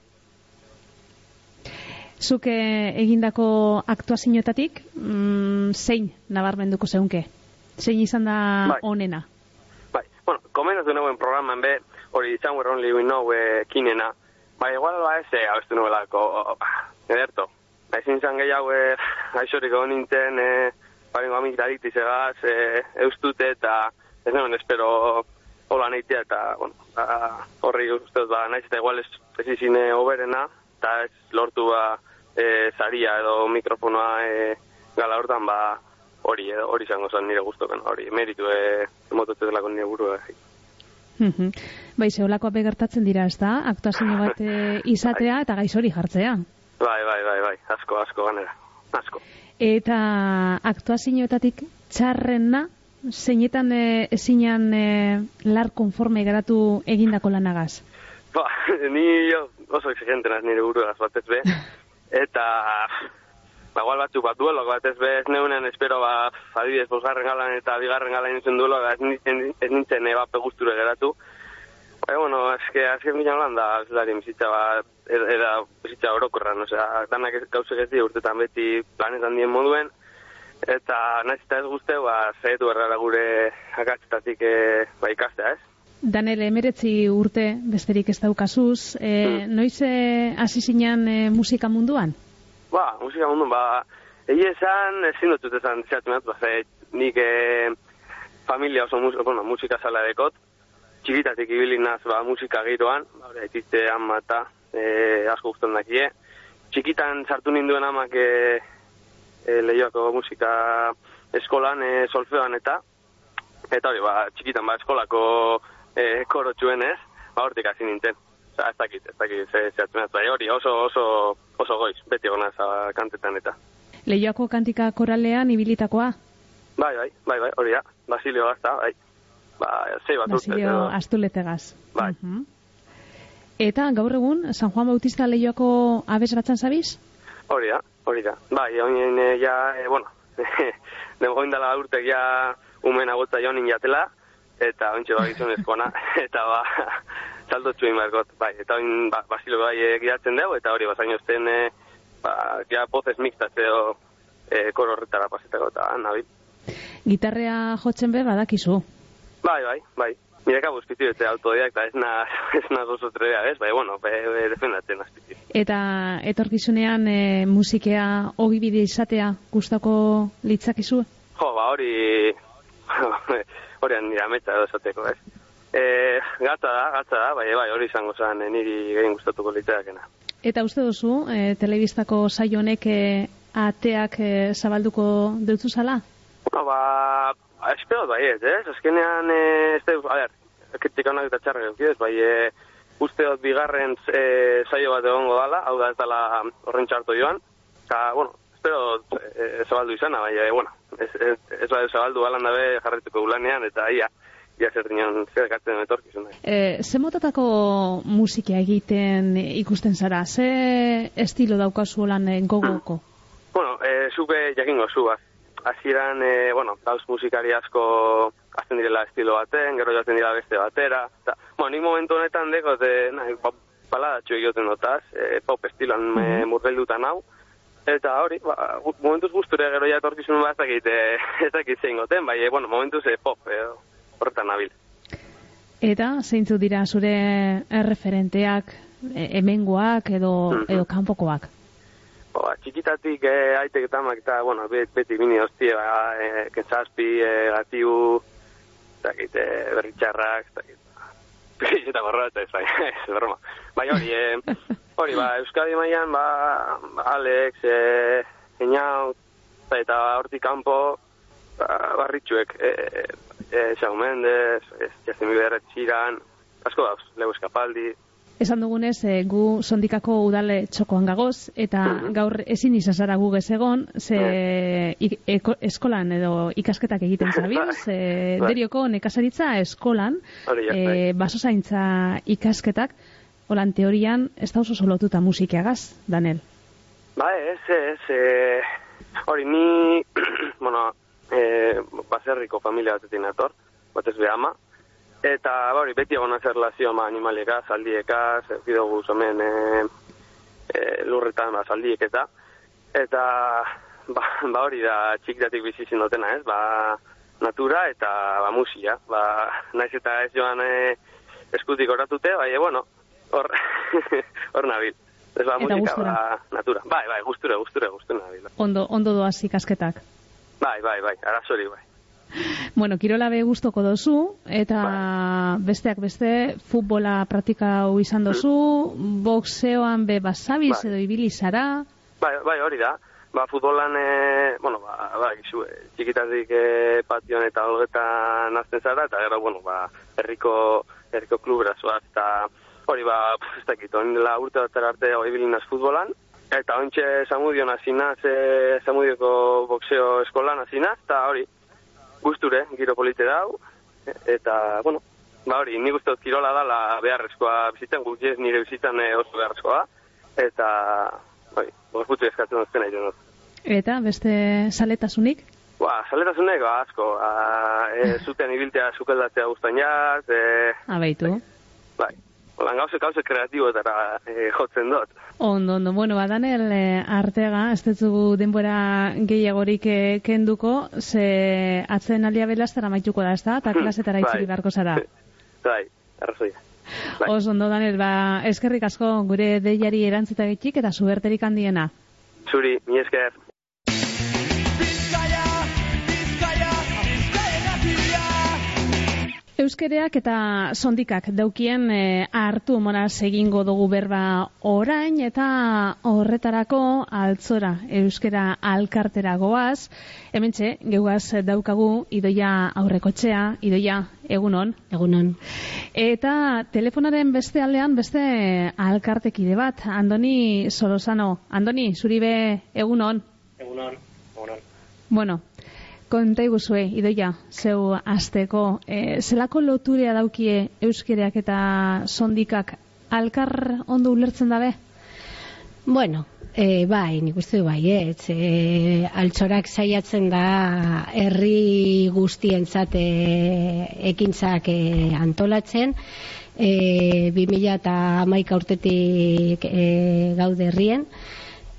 S3: Zuke egindako aktuazioetatik, mm, zein nabarmenduko zeunke? Zein izan da
S5: Bai.
S3: onena?
S5: Bai, bueno, komendatu nagoen programan be, hori Somewhere Only We Know e, kinena, bai, igual ba ez, e, abestu nuelako, ederto. Ba, ezin zan gehiago, [laughs] e, aixorik egon nintzen, e, barengo amik daritiz egaz, e, eustute eta ez nuen espero hola nahitea eta, bueno, ba, horri uste dut, ba, naiz eta igual ez, ez izine oberena, eta ez lortu ba, e, zaria edo mikrofonoa e, gala hortan, ba, hori edo hori izango zen nire gustoken, hori meritu e, emotote delako nire burua.
S3: Mhm. bai, zeolakoa begertatzen dira, ez da? Aktuazio bat e, izatea eta gaiz hori jartzea.
S5: Bai, bai, bai, bai, asko, asko ganera, asko.
S3: Eta aktuazioetatik txarrena, zeinetan e, ezinan e, lar konforme geratu egindako lanagaz?
S5: Ba, [laughs] ni jo oso exigente naz nire buruaz batez be, [laughs] eta ba, igual batzuk bat duelo, be ez neunen espero ba, adibidez, bosgarren galan eta bigarren galan nintzen duelo, ba, ez, nintzen- ez nintzen eba pegusture geratu. Ba, bueno, eske azken bilan lan da, ez dari bizitza, ba, eda, eda bizitza orokorran, osea, danak gauzek ez dira urtetan beti planetan dien moduen, eta nahiz eta ez guzte, ba, zehetu errara gure akatzetatik e, ba, ikastea, ez?
S3: Danele, emeretzi urte besterik ez daukazuz, e, noiz e, hasi zinean e, musika munduan?
S5: Ba, musika mundu, ba, egi esan, ezin dut esan zehatu ba, ze, nik e, familia oso mus, bueno, musika sala dekot, txikitatik ibili naz, ba, musika giroan, ba, hori, aitizte ama eta e, asko guztan dakie. Txikitan sartu ninduen amak e, e, lehioako musika eskolan, e, solfeoan eta, eta hori, ba, txikitan, ba, eskolako e, korotxuen ez, ba, hortik hasi nintzen. Osa, ez dakit, ez dakit, ze, zehatzen bai, hori, oso, oso, oso goiz, beti gona kantetan eta.
S3: Leioako kantika koralean ibilitakoa?
S5: Bai, bai, bai, bai, hori da, Basilio gazta, bai. Ba, zei bat urte.
S3: Basilio
S5: edo-
S3: Astuletegaz.
S5: Bai.
S3: Mhm. Eta gaur egun, San Juan Bautista Leioako abesratzen zabiz?
S5: Hori da, hori da. Bai, oin e, ja, e, bueno, [laughs] dengo indala urtek ja umen agotza joan injatela, eta ointxe ba gizonezkoana, [laughs] eta ba, saldo txuin barkot, bai, eta oin ba, Basilio bai e, gidatzen dugu, eta hori, bazaino ezten, e, ba, ja, pozez mixtatzeo e, koro horretara pasetako, eta nabil.
S3: Gitarrea jotzen be badakizu.
S5: Bai, bai, bai. Mireka buzpitu eta autodidakta ez na, [laughs] ez na oso trebea, ez? Bai, bueno, be, be, defendatzen azpitu.
S3: Eta etorkizunean e, musikea ogibide izatea gustako litzakizu?
S5: Jo, ba, hori... [laughs] hori nire ametsa edo esateko, ez? E, gatza da, gatza da, bai, bai, hori izango zen, eh, niri gehien gustatuko litzaakena.
S3: Eta uste duzu, e, telebistako saio honek e, ateak e, zabalduko deutzu zala?
S5: Bueno, ba, espero bai ez, ez? Azkenean, e, ez da, a ber, kritika honak eta txarra gaukidez, bai, e, uste dut bigarren e, saio bat egongo dala, hau da ez dala horren txarto joan, eta, bueno, espero dut, e, zabaldu izana, bai, e, bueno, ez, ez, ez zabaldu balan dabe jarretuko ulanean, eta ia, ia zer dinan zer gatzen etorkizun.
S3: E, ze motatako musika egiten ikusten zara? Ze estilo daukazu lan e, gogoko? [clears throat]
S5: Bueno, e, zuke jakingo zu. Hasieran, e, bueno, dauz musikari asko azten direla estilo baten, gero jaten dira beste batera. Ta, bueno, nik momentu honetan deko, de, nahi, pa, paladatxo egoten dotaz, e, pop estiloan mm -hmm. murgeldutan hau. Eta hori, ba, momentuz gusture gero ja etorkizun bat ez dakit, e, [laughs] ez dakit zein goten, bai, e, bueno, momentuz e, pop, e, horretan nabil.
S3: Eta zeintzu dira zure erreferenteak, e, hemengoak edo,
S5: Mhm.
S3: edo kanpokoak?
S5: Ba, txikitatik e, aitek eta amak eta, bueno, bet, beti bini hostie, ba, e, kentzazpi, e, gatiu, ez dakit, e, berritxarrak, ez eta gorra eta ez, bai, [laughs] ez, broma. Bai, hori, eh, hori, ba, Euskadi mailan, ba, Alex, eh, Eñau, eta hortik kanpo, ba, barritxuek, eh, eh, Shawn Mendes, eh, Justin Bieber, Txiran, asko dauz, Lewis Capaldi,
S3: Esan dugunez, e, gu sondikako udale txokoan gagoz, eta
S5: Mhm.
S3: gaur ezin izazara gu gezegon, ze ik- eko- eskolan edo ikasketak egiten zabiz, e, [laughs]
S5: Bai.
S3: derioko nekazaritza eskolan, e,
S5: bai.
S3: basozaintza ikasketak, holan teorian, ez da oso solotuta musikiagaz, Daniel.
S5: Ba, ez, ez, e, hori ni, [clears throat] bueno, e, baserriko familia batetik nator, batez be ama, eta ba, hori beti egon zer relazio ama animaliekaz, aldiekaz, ez dugu zomen e, e, lurretan ba, zaldiek eta, eta ba, ba hori da txikdatik bizi dutena, ez, ba, natura eta ba, musia, ba, naiz eta ez joan e, eskutik oratute, bai, bueno, hor, [laughs] hor nabil. Ez ba,
S3: Eta
S5: musika,
S3: gustura.
S5: ba, natura. Bai, bai, gustura, gustura, gustura nabil.
S3: Ondo, ondo doaz ikasketak.
S5: Bai, bai, bai, arazori, bai. [laughs]
S3: Bueno, kirola be gustoko dozu, eta besteak beste, futbola praktikau izan dozu, boxeoan be basabiz
S5: Bai.
S3: edo ibili zara,
S5: Bai, bai, hori da. Ba, futbolan, e, bueno, ba, ba, gizu, e, txikitatik e, patioan eta holgetan nazten zara, eta gero, bueno, ba, herriko, herriko klubera zoaz, eta hori, ba, pf, ez dakit, hori dela urte bat arte hori bilinaz futbolan, eta ontxe Zamudion azinaz, e, Zamudioko boxeo eskolan azinaz, eta hori, gusture, giro polite dau, eta, bueno, ba hori, ni guztot kirola dala beharrezkoa bizitzen, gutxiez nire bizitzan e, oso beharrezkoa, eta, bai, gorputu eskatzen duzten nahi dut.
S3: eta beste saletasunik,
S5: Ba, saletasunek, ba, asko, [laughs] a, e, zuten ibiltea sukeldatzea guztan jaz, e,
S3: abeitu.
S5: bai, holan gauze, gauze kreatiboetara e, jotzen dut.
S3: Ondo, ondo, bueno, ba, Daniel eh, Artega, ez dutzugu denbora gehiagorik eh, kenduko, ze atzen alia belastara maituko da, ez da? Eta klasetara
S5: Bai.
S3: itzuli beharko zara. [laughs]
S5: Bai, arrazoia. Bai.
S3: Oso ondo, Daniel, ba, eskerrik asko gure deiari erantzuta gitxik eta suberterik handiena.
S5: Zuri, mi esker.
S3: Euskereak eta sondikak daukien e, hartu monaz egingo dugu berba orain eta horretarako altzora euskera alkartera goaz. Hementxe, geugaz daukagu idoia aurrekotxea, idoia egunon.
S6: Egunon.
S3: Eta telefonaren beste aldean beste alkartekide bat, Andoni Solosano. Andoni, zuri be egunon.
S7: Egunon, egunon.
S3: Bueno, konta iguzue, idoia, zeu azteko, e, zelako loturea daukie euskereak eta sondikak alkar ondo ulertzen dabe?
S6: Bueno, e, bai, nik uste bai, ez. E, altxorak saiatzen da herri guztientzat e, ekintzak e, antolatzen. E, 2000 eta urtetik e, gaude herrien.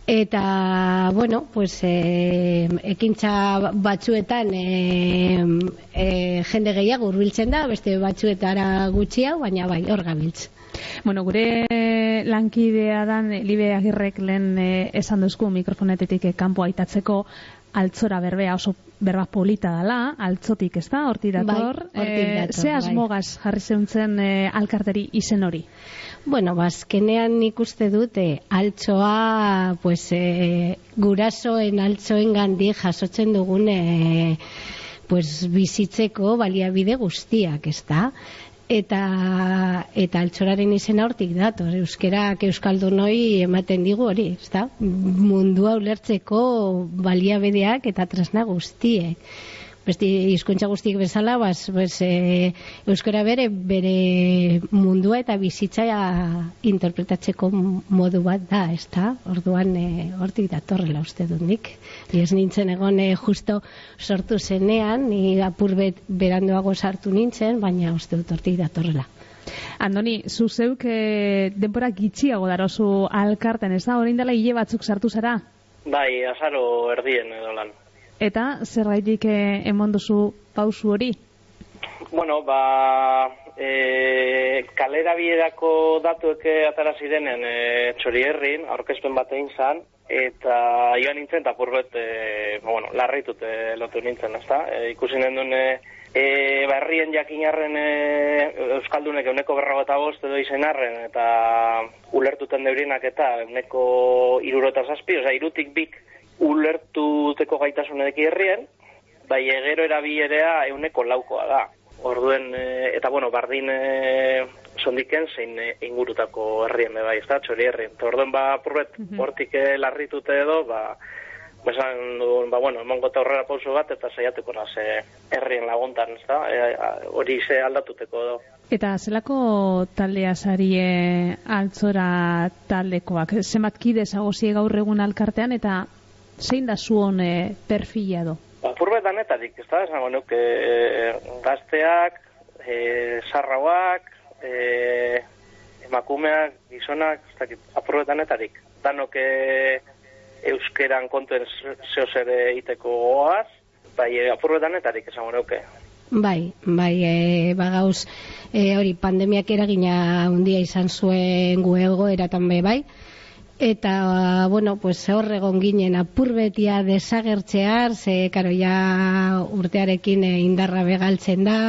S6: Eta, bueno, pues, e, ekintza batzuetan e, e, jende gehiago hurbiltzen da, beste batzuetara gutxiago, baina bai, hor gabiltz.
S3: Bueno, gure lankidea dan Libe Agirrek lehen eh, esan duzku mikrofonetetik eh, kanpo aitatzeko altzora berbea oso berba polita dala, altzotik ez da, horti dator.
S6: Bai, hortik dator,
S3: ze
S6: bai.
S3: asmogaz jarri zeuntzen eh, alkarteri izen hori?
S6: Bueno, bazkenean nik uste dute altzoa pues, e, gurasoen altzoen gandi jasotzen dugun e, pues, bizitzeko baliabide guztiak, ez da? Eta, eta altxoraren izena hortik dator, euskerak euskaldunoi ematen digu hori, ez da? Mundua ulertzeko baliabideak eta tresna guztiek beste hizkuntza guztiek bezala, bas, bas, e, euskara bere bere mundua eta bizitza interpretatzeko modu bat da, ez da? Orduan e, hortik datorrela uste dut nik. Ni ez nintzen egon e, justo sortu zenean, ni apur bet beranduago sartu nintzen, baina uste dut hortik datorrela.
S3: Andoni, zu zeuk eh, denbora gitxiago darozu alkarten, ez da? Horein dela hile batzuk sartu zara?
S7: Bai, azaro erdien edo lan.
S3: Eta zerraitik eh, emon duzu pausu hori?
S7: Bueno, ba, e, kalera bierako datuek atara zirenen e, txori herrin, aurkezpen bat egin zan, eta joan nintzen, eta purbet, e, ba, bueno, larritut e, lotu nintzen, ezta? E, ikusi nendun, e, e, ba, herrien jakinarren e, Euskaldunek euneko berrago eta bost edo izen arren, eta ulertuten deurinak eta euneko iruro eta zazpi, oza, irutik bik ulertuteko gaitasunek herrien, bai egero erabilerea euneko laukoa da. Orduen, e, eta bueno, bardin e, sondiken zein e, ingurutako herrien bai, ez da, txori herrien. Eta orduen, ba, purbet, hortik e, larritute edo, ba, Besan duen, ba, bueno, emongo eta horrela pauso bat, eta saiatuko naz e, herrien laguntan, ez da, e, hori ze aldatuteko edo.
S3: Eta zelako taldea sarie altzora taldekoak? Zenbat kide zagozie gaur egun alkartean eta zein da zuon e, perfila edo?
S7: Ba, purbet danetarik, ez da, esango nuke, e, gazteak, e, sarrauak, e, emakumeak, gizonak, ez dakit, apurbet danetarik. Danok e, euskeran kontuen zeo zer egiteko goaz, bai, e, apurbet danetarik, esango nuke.
S6: Bai, bai, e, bagauz, e, hori, pandemiak eragina handia izan zuen gu egoeratan be, bai, eta, bueno, pues hor egon ginen apurbetia desagertzear, ze, karo, ja urtearekin e, indarra begaltzen da,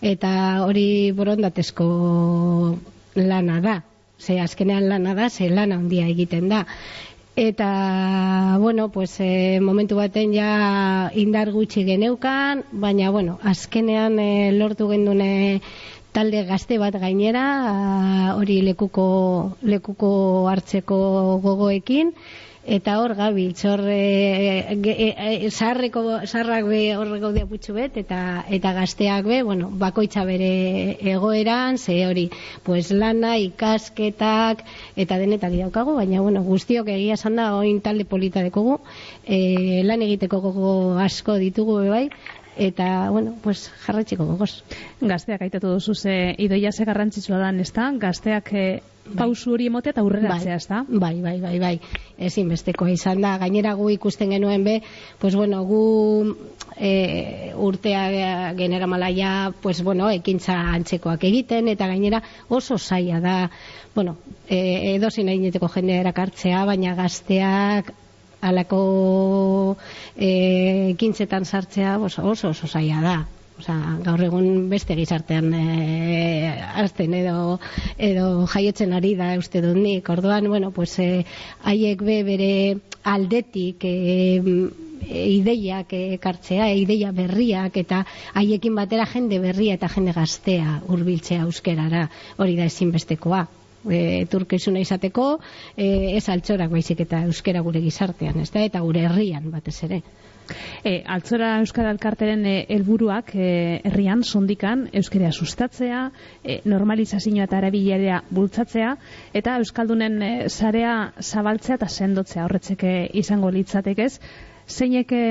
S6: eta hori borondatezko lana da, ze azkenean lana da, ze lana handia egiten da. Eta, bueno, pues, e, momentu baten ja indar gutxi geneukan, baina, bueno, azkenean e, lortu gendune talde gazte bat gainera, a, hori lekuko, lekuko hartzeko gogoekin, eta hor gabiltz, hor e, ge- e, e, zaharrak be hor gaudea putxu bet, eta, eta gazteak be, bueno, bakoitza bere egoeran, ze hori, pues lana, ikasketak, eta denetak daukagu, baina, bueno, guztiok egia esan da, oin talde polita dekogu, e, lan egiteko gogo asko ditugu be bai, eta, bueno, pues jarraitxiko gogoz.
S3: Gazteak aitatu duzu ze idoia ze garrantzitsua da, ezta? Gazteak e, pausu hori emote eta aurreratzea, ezta?
S6: Bai, bai, bai, bai. Ezinbestekoa izan da. Gainera gu ikusten genuen be, pues bueno, gu e, urtea genera malaia, pues bueno, ekintza antzekoak egiten, eta gainera oso zaila da, bueno, e, edo zin jendea erakartzea, baina gazteak alako e, ekintzetan sartzea oso oso, oso zaila da. Osea, gaur egun beste gizartean e, azten edo, edo jaiotzen ari da uste dut nik. Orduan, bueno, pues, e, haiek be bere aldetik e, ideiak ekartzea, ideia berriak eta haiekin batera jende berria eta jende gaztea hurbiltzea euskerara. Hori da ezinbestekoa. E, turkizuna izateko e, ez altzorak baizik eta euskera gure gizartean, ez da? Eta gure herrian batez ere.
S3: E, altzora Euskara Elkarteren e, helburuak e, herrian, sondikan, euskara sustatzea, e, normalizazioa eta erabilera bultzatzea, eta Euskaldunen e, sarea zabaltzea eta sendotzea horretzeke izango litzatekez, zeinek e,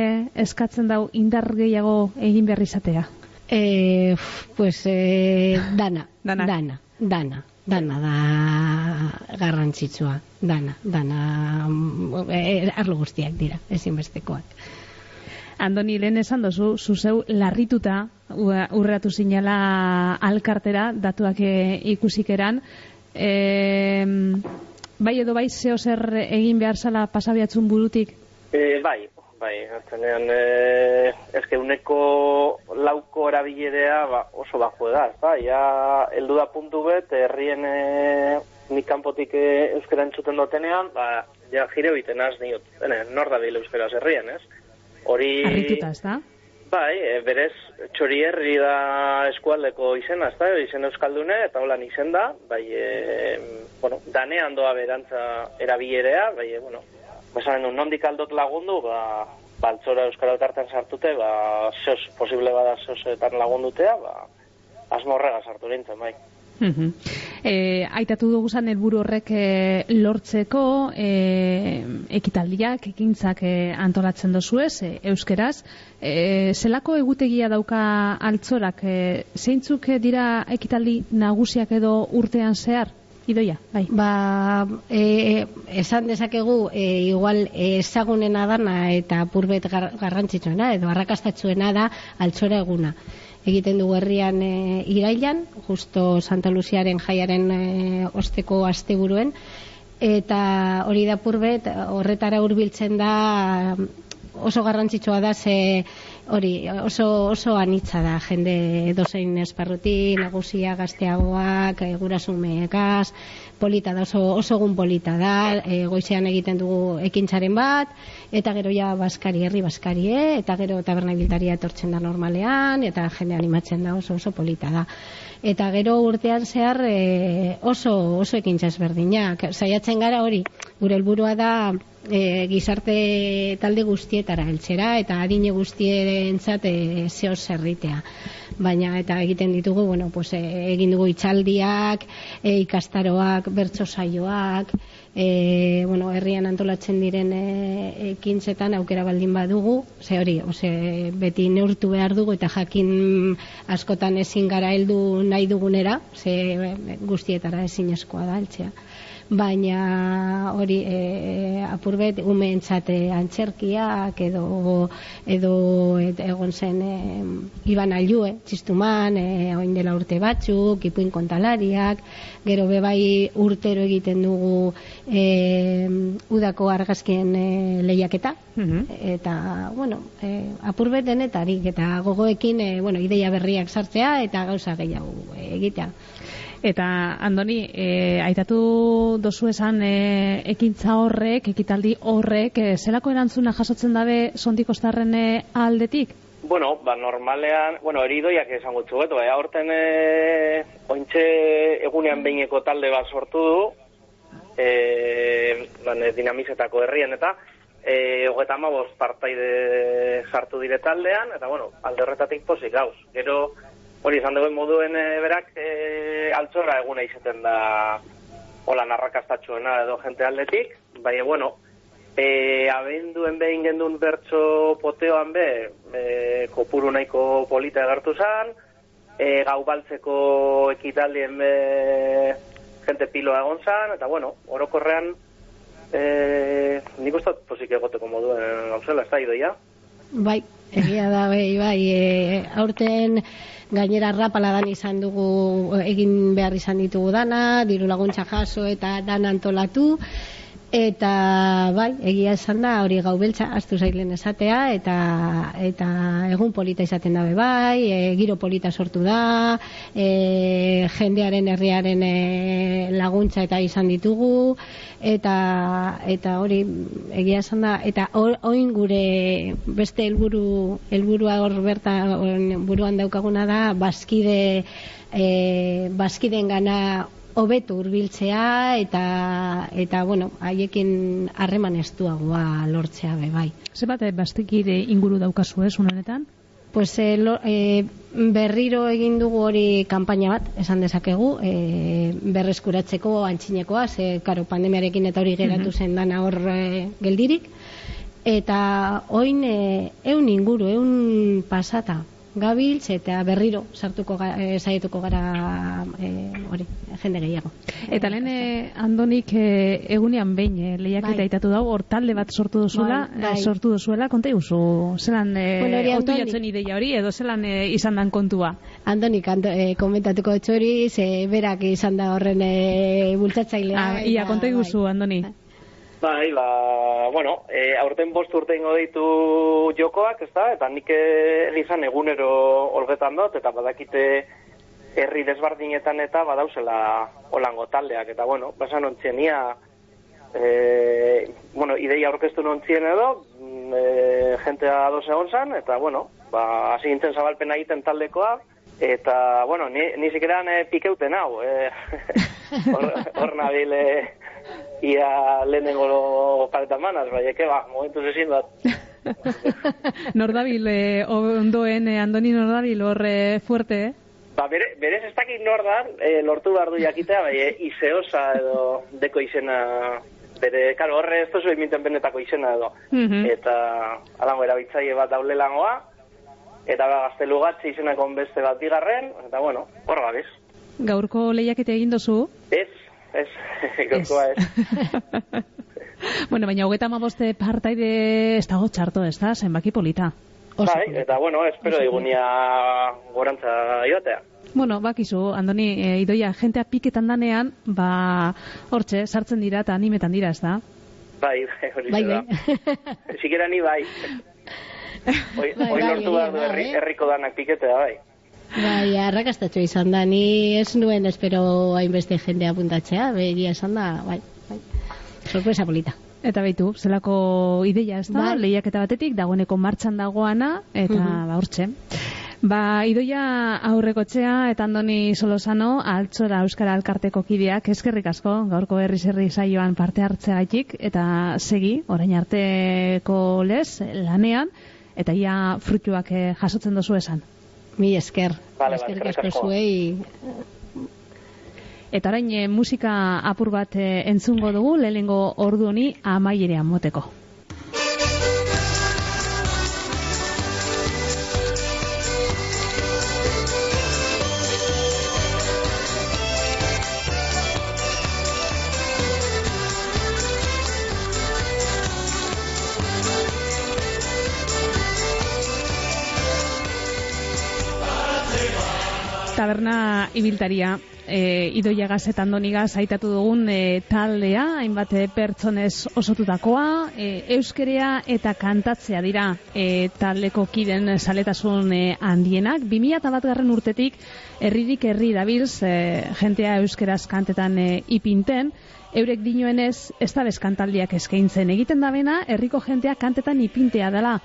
S3: eskatzen dau indar gehiago egin behar izatea?
S6: E, pues e, dana,
S3: Dana.
S6: dana, dana, dana da garrantzitsua, dana, dana mm, e, arlo guztiak dira, ezinbestekoak.
S3: Andoni, lehen esan dozu, zuzeu larrituta urratu zinala alkartera, datuak e, ikusikeran, e, bai edo bai zeo zer egin behar zala pasabiatzun burutik?
S7: E, bai, bai, atzenean, e, eske uneko lauko erabilerea ba, oso bajo da, ez da, ja, heldu da puntu bet, herrien e, nik kanpotik e, euskera entzuten dutenean, ba, ja, jire biten az niot, bene, nor da bil euskeraz herrien, ez? Hori...
S3: Arrituta, ez da?
S7: Bai, e, berez, txori herri da eskualdeko izena, ez da, izen euskaldune, eta holan izen da, bai, e, bueno, danean doa berantza erabilerea, bai, e, bueno, besan du, nondik aldot lagundu, ba, baltzora euskara elkartean sartute, ba, zeos, posible bada zeosetan lagundutea, ba, asmorrega sartu nintzen, bai.
S3: E, aitatu dugu zan helburu horrek e, lortzeko e, ekitaldiak, ekintzak e, antolatzen dozuez, e, euskeraz. E, zelako egutegia dauka altzorak, e, zeintzuk dira ekitaldi nagusiak edo urtean zehar? Idoia, bai.
S6: Ba, e, esan dezakegu, e, igual ezagunena dana eta purbet gar, garrantzitsuena edo arrakastatzuena da altzora eguna. egiten dugu herrian e, irailan, justo Santa Luziaren jaiaren e, osteko asteburuen, eta hori da purbet, horretara hurbiltzen da oso garrantzitsua da ze hori oso, oso anitza da jende dozein esparruti, nagusia gazteagoak, e, gurasumeekaz, polita da, oso, oso egun polita da, e, goizean egiten dugu ekintzaren bat, eta gero ja baskari, herri baskari, eh? eta gero taberna biltaria etortzen da normalean, eta jende animatzen da oso oso polita da. Eta gero urtean zehar e, oso, oso ekintza ezberdinak. Saiatzen gara hori, gure helburua da e, gizarte talde guztietara heltzera eta adine guztierentzat e, zeo zerritea. Baina eta egiten ditugu, bueno, pues, e, egin dugu itxaldiak, e, ikastaroak, bertso saioak, e, bueno, herrian antolatzen diren e, ekintzetan aukera baldin badugu, ze hori, ose, beti neurtu behar dugu eta jakin askotan ezin gara heldu nahi dugunera, ze e, guztietara ezin eskoa da heltzea baina hori e, apurbet umeentzat e, antzerkiak edo edo et, egon zen e, iban alue, txistuman e, oin dela urte batzuk, ipuin kontalariak gero bebai urtero egiten dugu e, udako argazkien e, lehiaketa. Eta bueno e, apurbet denetarik eta gogoekin e, bueno, ideia berriak sartzea eta gauza gehiago egitea
S3: Eta, Andoni, e, aitatu dozu esan e, ekintza horrek, ekitaldi horrek, e, zelako erantzuna jasotzen dabe sondikostarren e, aldetik?
S7: Bueno, ba, normalean, bueno, eridoiak esango txuetu, eh? aurten e, ointxe egunean behineko talde bat sortu du, e, ban, dinamizetako herrien, eta e, hogeta amaboz partaide sartu dire taldean, eta bueno, alde horretatik posik gauz. Gero, hori izan duen moduen e, berak e, altzora eguna izaten da hola narrakastatxuena edo jente aldetik, baina bueno, e, abenduen behin gendun bertso poteoan be, e, kopuru nahiko polita egartu zan, e, gau baltzeko ekitaldien be, jente piloa egon zan, eta bueno, orokorrean e, nik uste posik egoteko moduen gauzela, ez da idoia?
S6: Bai, egia da, bai, bai, e, aurten gainera rapaladan izan dugu egin behar izan ditugu dana, diru laguntza jaso eta dan antolatu, eta bai, egia esan da hori gau beltza, astu zailen esatea, eta, eta egun polita izaten dabe bai, e, giro polita sortu da, e, jendearen herriaren e, laguntza eta izan ditugu, eta eta hori egia esan da eta oin gure beste helburu helburua hor berta buruan daukaguna da baskide e, baskidengana hobetu hurbiltzea eta eta bueno haiekin harreman estuagoa lortzea be bai.
S3: Zenbat bastikide inguru daukazu ez honetan?
S6: Pues e, lo, e, berriro egin dugu hori kanpaina bat, esan dezakegu, e, berreskuratzeko antxinekoa, ze, karo, pandemiarekin eta hori geratu zen dana hor e, geldirik. Eta oin e, eun inguru, eun pasata, gabiltz eta berriro sartuko ga, e, saietuko gara e, hori jende gehiago.
S3: Eta lehen e, Andonik e, egunean behin e, lehiaketa
S6: Bai.
S3: itatu dago, hor talde bat sortu duzuela,
S6: Bai, bai.
S3: sortu duzuela, konta iguzu, zelan e,
S6: Bueno, hori
S3: ideia hori, edo zelan e, izan dan kontua.
S6: Andonik ando, e, komentatuko txori, ze berak izan da horren e, bultzatzailea.
S3: Ah, ia, konta iguzu,
S6: bai.
S3: Andoni.
S7: Bai, ba, bueno, e, aurten bost urte ingo ditu jokoak, ez da, eta nik egizan egunero olgetan dut, eta badakite herri desbardinetan eta badauzela holango taldeak, eta bueno, basan ontzien ia, e, bueno, ideia aurkeztu nontzien edo, mm, e, jentea ados egon zan, eta bueno, ba, hasi gintzen zabalpen egiten taldekoa, eta, bueno, ni, ni zikeran e, pikeuten hau, [laughs] e, hor, hor nabil, e, ia lehenengo paretan manaz, bai, eke, ba, momentu zezin bat. [laughs]
S3: Nordabil, e, ondoen, e, Andoni Nordabil, hor e, fuerte, eh?
S7: Ba, bere, berez ez dakit nor da, e, lortu behar du jakitea, bai, e, izeosa edo deko izena, bere, karo, horre ez tozu eminten benetako izena edo.
S3: Mhm.
S7: Eta, alango, erabiltzaile bat daulelangoa, eta ba, gaztelugatze izenako beste bat bigarren, eta bueno, hor gabiz.
S3: Gaurko lehiakete egin dozu?
S7: Ez, ez, [laughs] gaurkoa ez. [laughs]
S3: bueno, baina hogeta amaboste partaide ez dago txarto, ez da, zenbaki polita.
S7: Bai, eta bueno, espero digunia gorantza joatea.
S3: Bueno, bakizu, Andoni, e, idoia, jentea piketan danean, ba, hortxe, sartzen dira eta animetan dira, ez da?
S7: Bai, bai, hori
S6: Bai,
S7: da.
S6: bai.
S7: Sikera ni bai. [laughs] Hoi,
S6: Bai,
S7: hoi
S6: bai,
S7: lortu behar du herri,
S6: eh?
S7: herriko danak piketea, bai.
S6: Bai, arrakastatxo izan da, ni ez nuen espero hainbeste jende apuntatzea, begia esan da, bai, bai. Sorpresa polita.
S3: Eta baitu, zelako ideia ez da,
S6: Bai.
S3: lehiaketa batetik, dagoeneko martxan dagoana, eta
S6: Mhm.
S3: ba, hortxe. Ba, idoia aurrekotxea eta andoni solosano, altzora Euskara Alkarteko kideak, eskerrik asko, gaurko herri herri saioan parte hartzeagatik eta segi, orain arteko lez, lanean, eta ia fruituak eh, jasotzen dozu esan.
S6: Mi esker.
S7: Vale,
S6: asko. zuei.
S3: Eta orain eh, musika apur bat eh, entzungo dugu, lehenengo ordu honi amaierean moteko. Taberna ibiltaria, e, idoia gaz andonigaz aitatu dugun e, taldea, hainbat e, pertsonez osotutakoa, e, euskerea eta kantatzea dira e, taldeko kiden saletasun e, handienak. 2000 bat garren urtetik herririk herri dabilz e, jentea euskeraz kantetan e, ipinten, eurek dinoenez ez da bezkantaldiak eskaintzen egiten dabena, herriko jentea kantetan ipintea dela.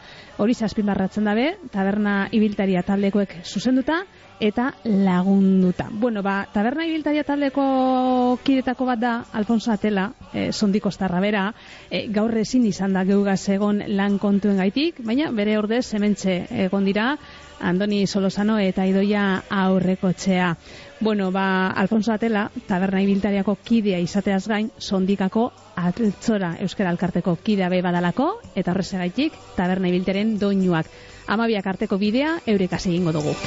S3: Hori zazpimarratzen dabe, taberna ibiltaria taldekoek zuzenduta, eta lagunduta. Bueno, ba, taberna ibiltaria taldeko kidetako bat da, Alfonso Atela, e, sondiko estarra bera, e, gaur ezin izan da geugaz egon lan kontuen gaitik, baina bere ordez hementxe egon dira, Andoni Solosano eta Idoia aurrekotxea. Bueno, ba, Alfonso Atela, taberna ibiltariako kidea izateaz gain, sondikako altzora Euskara Alkarteko kidea be badalako, eta horrezagaitik, taberna ibiltaren doinuak. Amabiak arteko bidea, eurekaz egingo dugu.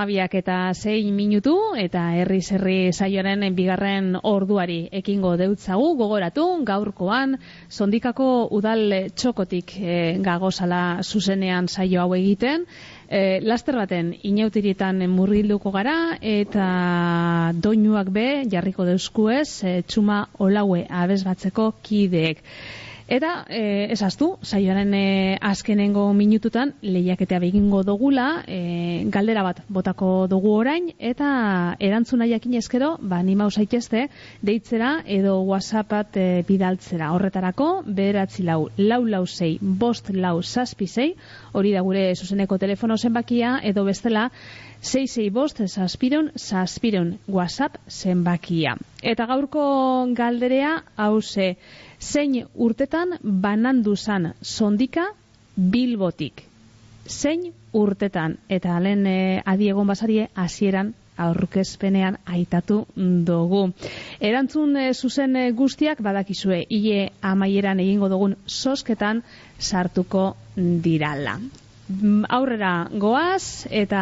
S3: Amabiak eta sei minutu eta herri herri saioaren bigarren orduari ekingo deutzagu. Gogoratu gaurkoan sondikako udal txokotik e, gagozala zuzenean saio hau egiten. E, laster baten inautirietan murgilduko gara eta doinuak be jarriko deuskuez e, txuma olaue abez batzeko kideek Eta, e, esaztu, saioaren e, azkenengo minututan lehiaketea begingo dugula, e, galdera bat botako dugu orain, eta erantzuna jakin ezkero, ba, nima zaitezte, deitzera edo whatsappat e, bidaltzera. Horretarako, bederatzi lau, lau lau zei, bost lau zazpi zei, hori da gure zuzeneko telefono zenbakia, edo bestela, zei zei bost zazpiron, zazpiron whatsapp zenbakia. Eta gaurko galderea, hause, zein urtetan banandu zan sondika bilbotik. Zein urtetan, eta lehen e, adiegon basarie, hasieran aurkezpenean aitatu dugu. Erantzun e, zuzen e, guztiak badakizue, hile amaieran egingo dugun sosketan sartuko dirala. Mm, Aurrera goaz eta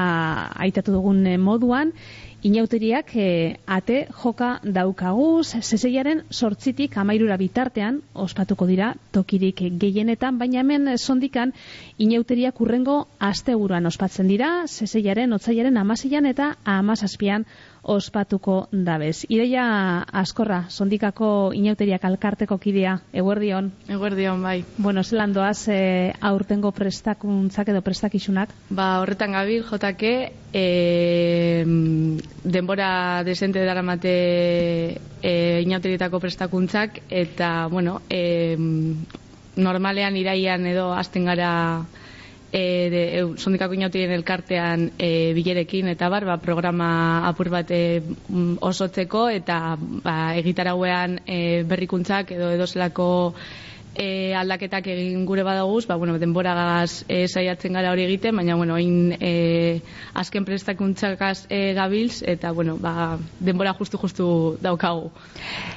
S3: aitatu dugun moduan, Inauteriak e, ate joka daukaguz, zeseiaren sortzitik amairura bitartean, ospatuko dira tokirik gehienetan, baina hemen sondikan inauteriak urrengo asteburuan ospatzen dira, zeseiaren, otzaiaren amasian eta amazazpian ospatuko dabez. Ideia askorra, sondikako inauteriak alkarteko kidea, eguerdion.
S8: Eguerdion, bai.
S3: Bueno, zelan doaz e, aurtengo prestakuntzak edo prestakisunak?
S8: Ba, horretan gabil, jotake, e, denbora desente daramate e, inauterietako prestakuntzak, eta, bueno, e, normalean iraian edo azten gara e, de, e, sondikako inautien elkartean e, bilerekin eta bar, ba, programa apur bat e, osotzeko eta ba, egitarauean e, berrikuntzak edo edozelako e, aldaketak egin gure badaguz, ba, bueno, denboragaz e, saiatzen gara hori egiten, baina bueno, hain e, azken prestakuntzakaz e, gabilz, eta bueno, ba, denbora justu-justu daukagu.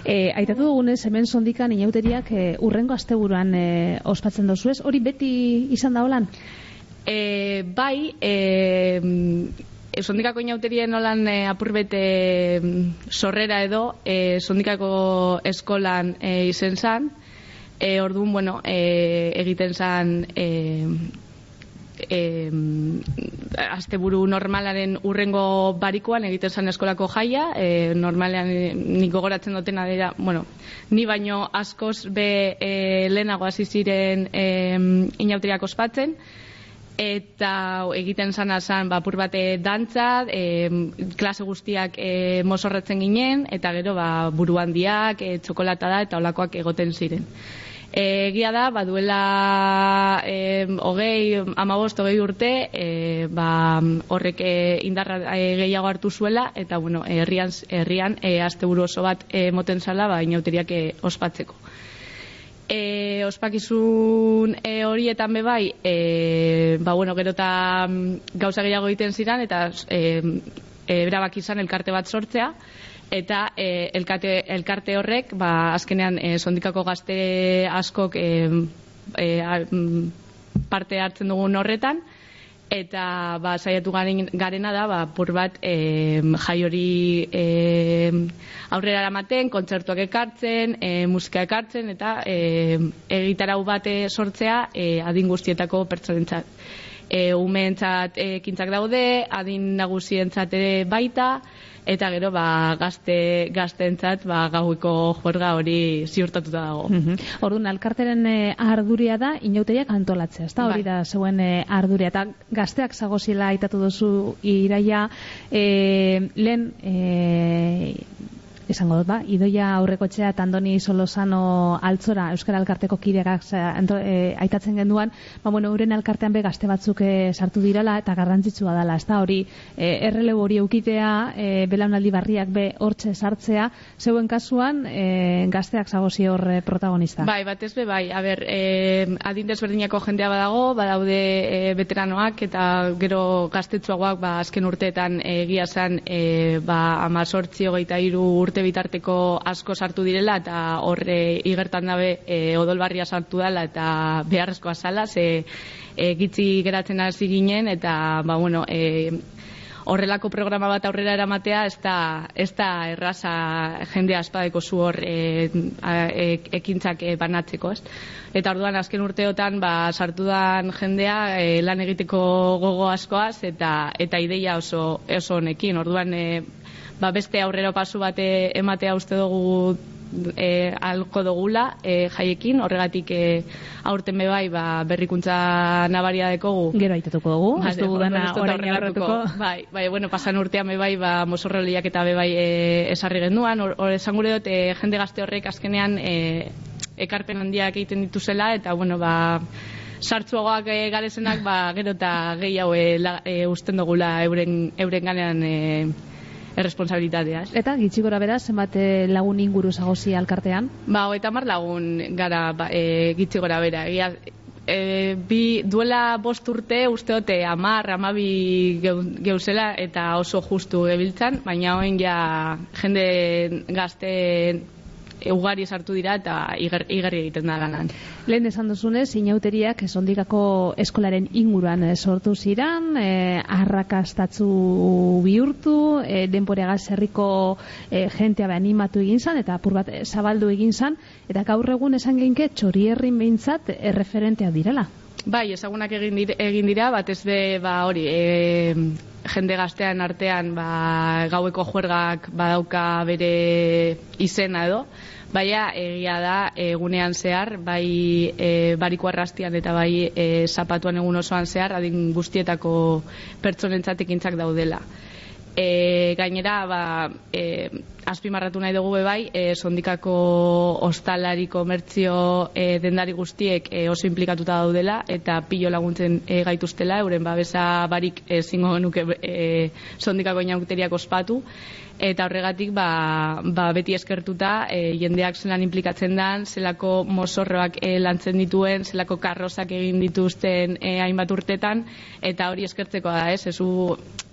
S3: E, aitatu dugunez, hemen sondikan inauteriak e, urrengo asteburuan e, ospatzen dozuez, hori beti izan da holan?
S8: E, bai, e, sondikako inauterien nolan e, apurbete sorrera edo, e, sondikako eskolan e, izen zan, e, orduan, bueno, e, egiten zan e, e, asteburu normalaren urrengo barikoan egiten zan eskolako jaia, e, normalean nik gogoratzen dutena dira, bueno, ni baino askoz be e, lehenago hasi ziren e, inauteriak ospatzen, eta egiten sana zan bapur bate dantza, e, klase guztiak e, mozorretzen ginen, eta gero ba, buru handiak, e, txokolata da, eta olakoak egoten ziren. Egia da, baduela e, hogei, amabost, hogei urte, e, ba, horrek e, indarra e, gehiago hartu zuela, eta bueno, herrian, herrian e, azte oso bat e, moten zala, ba, inauteriak e, ospatzeko e, ospakizun e, horietan be bai, e, ba bueno, gero eta mm, gauza gehiago egiten ziren, eta e, e, berabak izan elkarte bat sortzea, eta e, elkarte, elkarte horrek, ba, azkenean e, sondikako gazte askok e, e, parte hartzen dugun horretan, eta ba, saiatu garen, garena da, ba, pur bat e, jai hori e, aurrera eramaten, kontzertuak ekartzen, e, musika ekartzen, eta e, egitarau bate sortzea e, adin guztietako pertsonentzat. E, umeentzat ekintzak daude, adin nagusientzat ere baita, eta gero ba, gazte gaztentzat ba, gauiko juerga hori ziurtatuta dago.
S3: Mm Orduan, alkarteren e, arduria da, inauteriak antolatzea, ez da hori bai. da zeuen e, arduria, eta gazteak zagozila aitatu duzu iraia, e, lehen e, esango dut, ba, idoia aurrekotxea eta Andoni Solosano altzora Euskara Alkarteko kideak e, aitatzen genduan, ba, bueno, uren alkartean be gazte batzuk e, sartu dirala eta garrantzitsua dela, ez da hori e, errele hori eukitea, e, belaunaldi barriak be hortxe sartzea, zeuen kasuan e, gazteak zagozi hor e, protagonista.
S8: Bai, bat ez be, bai, a ber, e, adindez berdinako jendea badago, badaude e, veteranoak eta gero gaztetsuagoak ba, azken urteetan egia zen e, ba, amazortzi hogeita iru urte bitarteko asko sartu direla eta horre igertan dabe e, odolbarria sartu dela eta beharrezkoa zala ze e, gitzi geratzen hasi ginen eta ba bueno e, horrelako programa bat aurrera eramatea ez da, ez da erraza jendea espadeko zu hor e, e, ekintzak e, banatzeko, ez? Eta orduan azken urteotan ba, sartu dan jendea e, lan egiteko gogo askoaz eta eta ideia oso, oso honekin. Orduan e, ba, beste aurrera pasu bate ematea uste dugu e, alko dugula e, jaiekin, horregatik e, aurten be bai ba, berrikuntza nabaria dekogu.
S3: Gero aitatuko dugu, ez dugu dana orain aurretuko.
S8: Bai, bai, bueno, pasan urtean be bai, ba, mosorreliak eta be bai e, esarri genduan, hor, hor esan gure dut, e, jende gazte horrek azkenean e, ekarpen handiak egiten dituzela, eta bueno, ba, sartzuagoak e, garezenak, ba, gero eta gehiago e, la, e, usten dugula euren, euren ganean e, erresponsabilitatea. ez?
S3: Eta gitxi gora bera, zenbat eh, lagun inguru zagozi alkartean?
S8: Ba, hogeita mar lagun gara ba, e, gitzi gora bera. Egia, e, bi, duela bost urte usteote amar, amabi geu, geuzela eta oso justu gebiltzan, baina hoen ja jende gazte ugari sartu dira eta iger, igerri egiten da lanan.
S3: Lehen esan duzunez, inauteriak esondikako eskolaren inguruan eh, sortu ziran, eh, arrakastatzu bihurtu, eh, denporeagaz herriko eh, jentea be animatu egin zan, eta apur bat zabaldu egin zan, eta gaur egun esan geinke txorierrin behintzat eh, referentea direla.
S8: Bai, ezagunak egin dira, egin dira batez be ba hori, e, jende gaztean artean ba, gaueko juergak badauka bere izena edo, baina egia da egunean zehar, bai e, bariko arrastian eta bai e, zapatuan egun osoan zehar, adin guztietako pertsonentzat ekintzak daudela. E, gainera, ba, e, azpimarratu nahi dugu bai, e, sondikako ostalari komertzio e, dendari guztiek e, oso implikatuta daudela eta pilo laguntzen e, gaituztela, euren babesa barik ezingo nuke e, sondikako inauteriak ospatu. Eta horregatik ba, ba beti eskertuta e, jendeak zelan implikatzen dan, zelako mozorroak e, lantzen dituen, zelako karrozak egin dituzten e, hainbat urtetan. Eta hori eskertzeko da, ez? Ezu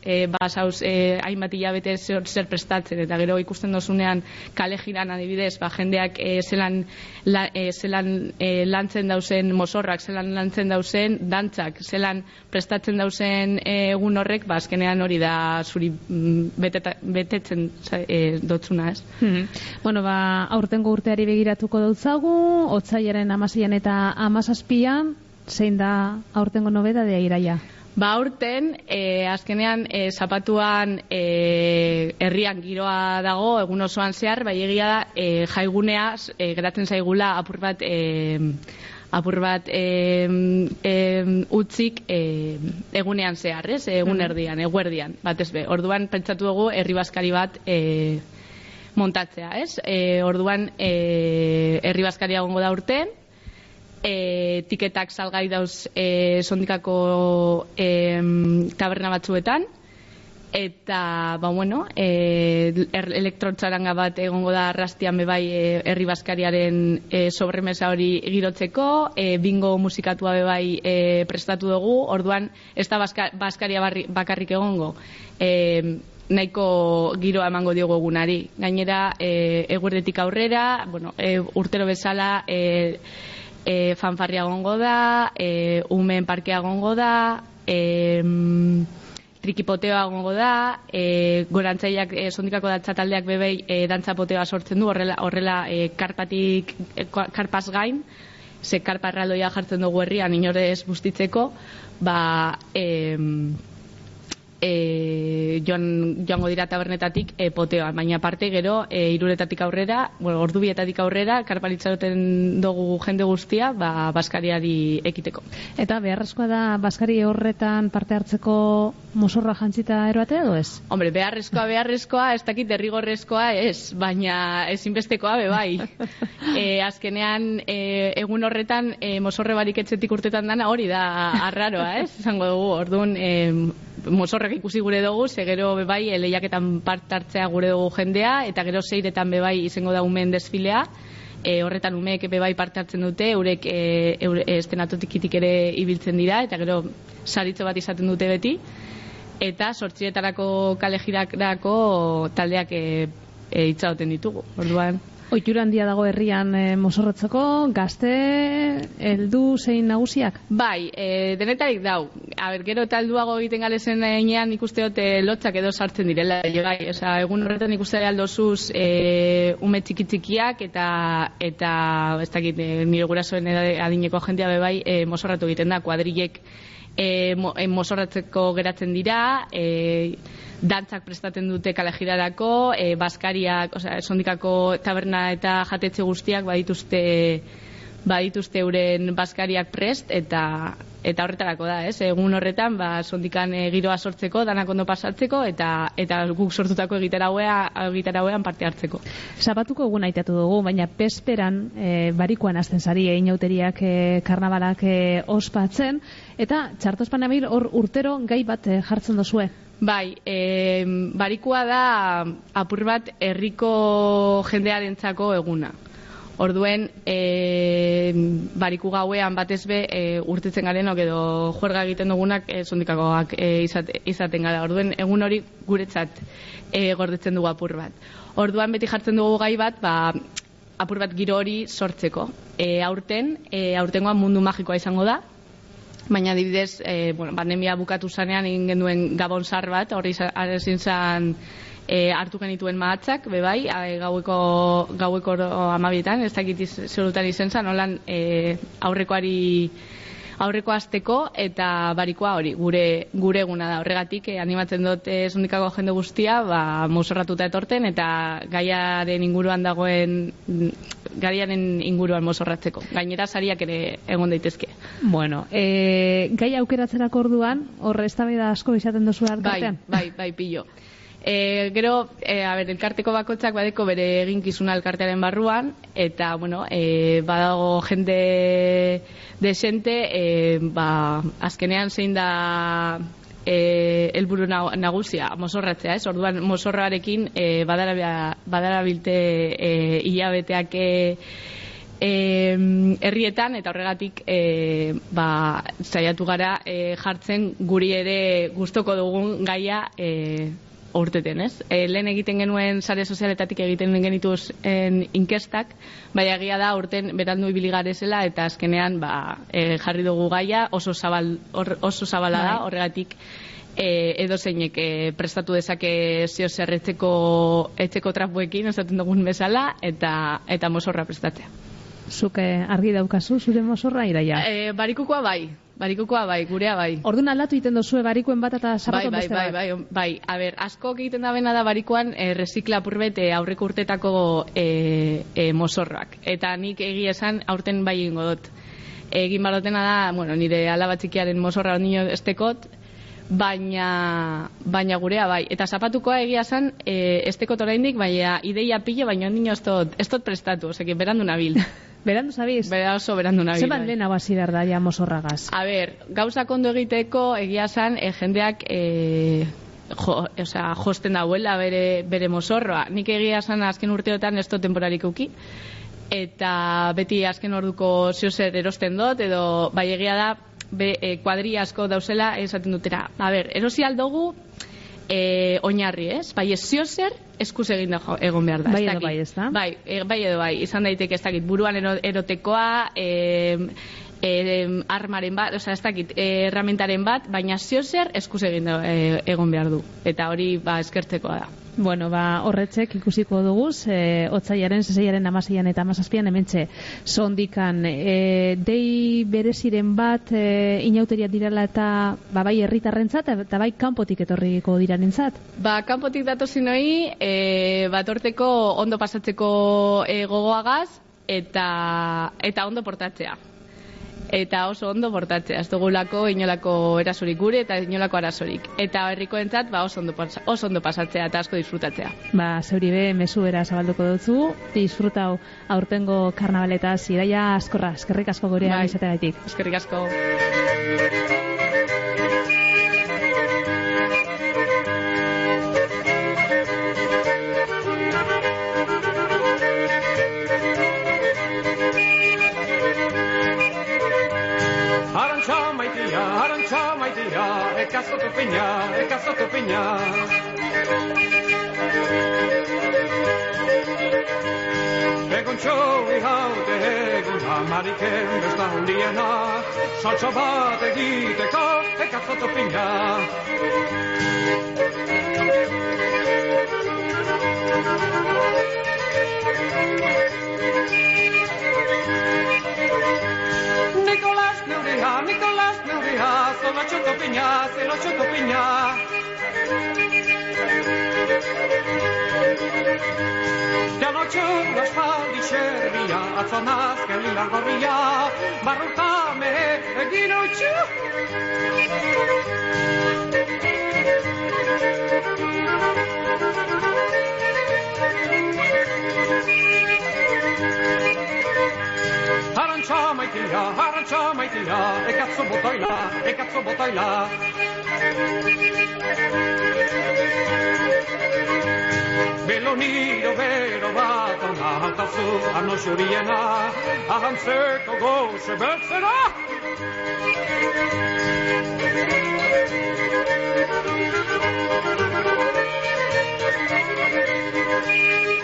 S8: e, basauz e, hainbat hilabete zer, zer prestatzen eta gero ikusten dozunean kale jiran adibidez, ba, jendeak e, zelan, la, e, zelan e, lantzen dauzen mozorrak, zelan lantzen dauzen dantzak, zelan prestatzen dauzen egun horrek, ba, azkenean hori da zuri mm, beteta, betetzen e, dotzuna, ez?
S3: Bueno, ba, aurtengo urteari begiratuko dautzagu, otzaiaren amaseian eta amazazpian, zein da aurtengo nobedadea iraia?
S8: Ba, aurten, e, azkenean, e, zapatuan e, herrian giroa dago, egun osoan zehar, bai egia da, e, jaigunea e, geratzen zaigula apur bat, e, apur bat e, e, utzik e, egunean zehar, ez? Egun erdian, eguerdian, batez be. Orduan, pentsatu dugu, herri baskari bat e, montatzea, ez? E, orduan, e, herri baskaria gongo da urten, e, tiketak salgai dauz e, sondikako e, taberna batzuetan. Eta ba bueno e, er, elektrontxaranga bat egongo da arrastian bebai e, herri baskariaren e, sobremesa hori girotzeko. E, bingo musikatua bebai e, prestatu dugu. Orduan ez da baska, baskaria barri, bakarrik egongo. E, nahiko giroa emango diogu egunari. Gainera e, eguerdetik aurrera bueno, e, urtero bezala e, e, fanfarria gongo da, e, umen parkea gongo da, e, mm, trikipoteoa gongo da, e, gorantzaileak e, sondikako datza taldeak bebei e, dantzapoteoa sortzen du, horrela, horrela e, karpatik, e, ka- karpaz gain, ze karpa jartzen dugu herrian inorez bustitzeko, ba, e, e, joan, joango dira tabernetatik e, poteoa, baina aparte gero e, iruretatik aurrera, bueno, ordubietatik aurrera, karpalitzaroten dugu jende guztia, ba, baskariari ekiteko.
S3: Eta beharrezkoa da Baskari horretan parte hartzeko mosorra jantzita eroatea edo ez?
S8: Hombre, beharrezkoa, beharrezkoa, ez dakit derrigorrezkoa ez, baina ezinbestekoa be bai. e, azkenean, e, egun horretan, e, mosorre barik etxetik urtetan dana hori da arraroa, ez? Zango dugu, orduan, e, mosorrek ikusi gure dugu, ze gero be bai, e, lehiaketan parte hartzea gure dugu jendea, eta gero zeiretan be bai izango da umen desfilea, e, horretan umeek be bai parte hartzen dute, eurek e, eure, estenatotikitik ere ibiltzen dira, eta gero saritxo bat izaten dute beti, eta sortxiretarako kale jirarako taldeak e, e, itxauten ditugu. Orduan,
S3: Oitura handia dago herrian e, mosorrotzeko, gazte, heldu zein nagusiak?
S8: Bai, e, denetarik dau. A ber, gero eta helduago egiten galezen einean ikuste dut e, lotzak edo sartzen direla. Bai, osea, egun horretan ikuste aldozuz e, ume txiki txikiak eta eta ez dakit, e, nire gurasoen adineko jendia be bai e, mosorratu egiten da, kuadrilek e, mo, e, mozorratzeko geratzen dira, e, dantzak prestatzen dute kalejirarako, e, baskariak, osea, sondikako taberna eta jatetxe guztiak badituzte badituzte euren baskariak prest eta eta horretarako da, ez? Egun horretan, ba, sondikan e, giroa sortzeko, danak ondo pasatzeko eta eta guk sortutako egitarauea egitarauean parte hartzeko.
S3: Zapatuko egun aitatu dugu, baina pesperan e, barikoan hasten sari einauteriak e, karnabalak e, ospatzen eta txartospan hor urtero gai bat e, jartzen dozue.
S8: Bai, e, barikua da apur bat herriko jendearentzako eguna. Orduen, e, bariku gauean batez be, e, urtetzen garenok edo juerga egiten dugunak e, sondikakoak e, izate, izaten gara. Orduen, egun hori guretzat e, gordetzen dugu apur bat. Orduan beti jartzen dugu gai bat, ba, apur bat giro hori sortzeko. E, aurten, e, aurtengoan mundu magikoa izango da, baina adibidez, e, bueno, pandemia bukatu zanean egin genuen gabon zar bat, hori ezin zan e, hartu genituen mahatzak, bebai, e, gaueko, gaueko amabietan, ez dakit zerutan izen zan, holan e, aurrekoari aurreko asteko eta barikoa hori, gure gure eguna da. Horregatik eh, animatzen dut eh, sondikako jende guztia, ba mozorratuta etorten eta gaiaren inguruan dagoen gaiaren inguruan mozorratzeko. Gainera sariak ere egon daitezke.
S3: Bueno, e, gai aukeratzerako orduan, horre eztabaida asko izaten duzu artean.
S8: Bai, bai, bai, pillo. E, gero, e, a ber, elkarteko bakotzak badeko bere eginkizuna elkartearen barruan, eta, bueno, e, badago jende desente, e, ba, azkenean zein da e, elburu nagusia, mozorratzea, ez? Orduan, mozorrarekin e, badara, bilte e, hilabeteak e, herrietan eta horregatik e, ba, zaiatu gara e, jartzen guri ere gustoko dugun gaia e, urteten, ez? E, lehen egiten genuen sare sozialetatik egiten genituz en inkestak, bai egia da urten berandu ibili garezela eta azkenean ba, e, jarri dugu gaia oso zabal oso zabala da, bai. horregatik e, edo zeinek e, prestatu dezake zio zerretzeko etzeko trapuekin, esaten dugun bezala, eta eta mozorra prestatzea.
S3: Zuke argi daukazu, zure mozorra iraia?
S8: E, barikukoa bai, Barikukoa bai, gurea bai.
S3: Orduan aldatu egiten dozue barikuen bat eta
S8: zapato bai, bai, bai, bai, bai, bai. A ber, asko egiten da bena da barikuan e, resikla purbet e, aurreko urtetako e, e, mozorrak. Eta nik egi esan aurten bai ingo dut. Egin balotena da, bueno, nire alabatzikiaren mozorra ondino estekot, baina, baina gurea bai. Eta zapatukoa egia esan, e, estekot oraindik, baina ideia pilo, baina ondino ez dut prestatu, osekin, berandu nabil. [laughs]
S3: Berandu zabiz?
S8: Bera oso berandu nabi.
S3: Zeban lehen abazi behar da, ja, mosorragaz?
S8: A ber, gauza kondo egiteko egia zan, e, jendeak e, jo, o sea, josten dauela bere, bere mozorroa. Nik egia zan azken urteotan ez temporarik uki. Eta beti azken orduko ziozer erosten dut, edo bai egia da, be, e, kuadri asko dauzela esaten dutera. A ber, erosi aldogu, e, oinarri, ez? Bai, ez zio zer, eskuz egin da egon behar da.
S3: Bai edo bai, ez da?
S8: Bai, e, bai edo bai, izan daiteke ez dakit, buruan erotekoa, e, e, armaren bat, oza, ez dakit, erramentaren bat, baina zio zer, eskuz egin da e, egon behar du. Eta hori, ba, eskertzekoa da.
S3: Bueno, ba, horretzek ikusiko dugu, e, otzaiaren, zeseiaren amazaian eta amazazpian hementxe sondikan. E, dei bereziren bat e, inauteria dirala eta ba, bai herritarrentzat eta bai kanpotik etorriko dirarentzat.
S8: Ba, kanpotik datozi noi, e, bat ondo pasatzeko e, gogoagaz eta, eta ondo portatzea eta oso ondo portatzea. Ez dugulako inolako erasorik gure eta inolako arazorik. Eta herrikoentzat ba oso ondo, oso ondo pasatzea eta asko disfrutatzea.
S3: Ba, zeuri be, mesu era zabalduko dutzu, disfrutau aurtengo karnabaleta ziraia askorra, eskerrik asko gurea bai. izateagatik.
S8: Eskerrik asko.
S1: cassato Peña, è cassato Peña. Begonçovi haute egun hamarik besta hundiena, saltsa bat egiteko ekazatu pina. Nicolás Neureja, no Nicolás Neureja, no solo chuto piña, cero chuto piña. Jano txurra espaldi xerria, atzonaz gelilar gorria, barruta me egin utxu. Arantxa maitia, arantxa maitia, ekatzo botoila, ekatzo botoila. Beloniro bero bat ona hautazu, ano xuriena, ahantzeko goze beltzera. Nikolas neurea,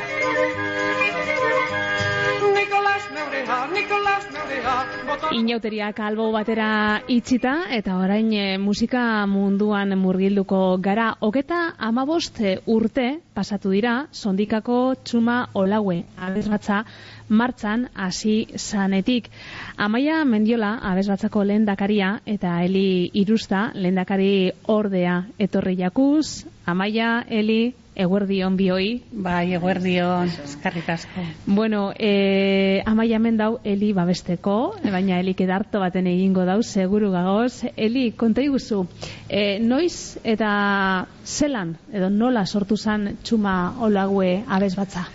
S3: Inauteriak albo batera itxita eta orain e, musika munduan murgilduko gara. Hogeta amabost eh, urte pasatu dira sondikako txuma olaue abesbatza martzan hasi zanetik. Amaia Mendiola abesbatzako lehendakaria eta Eli Irusta lehendakari ordea etorri jakuz. Amaia, Eli, eguerdion bioi.
S9: Bai, eguerdion, eskarrik asko.
S3: Bueno, e, amaia hemen dau Eli babesteko, baina Eli kedarto baten egingo dau, seguru gagoz. Eli, konta iguzu, e, noiz eta zelan, edo nola sortu zan txuma olague abez batza?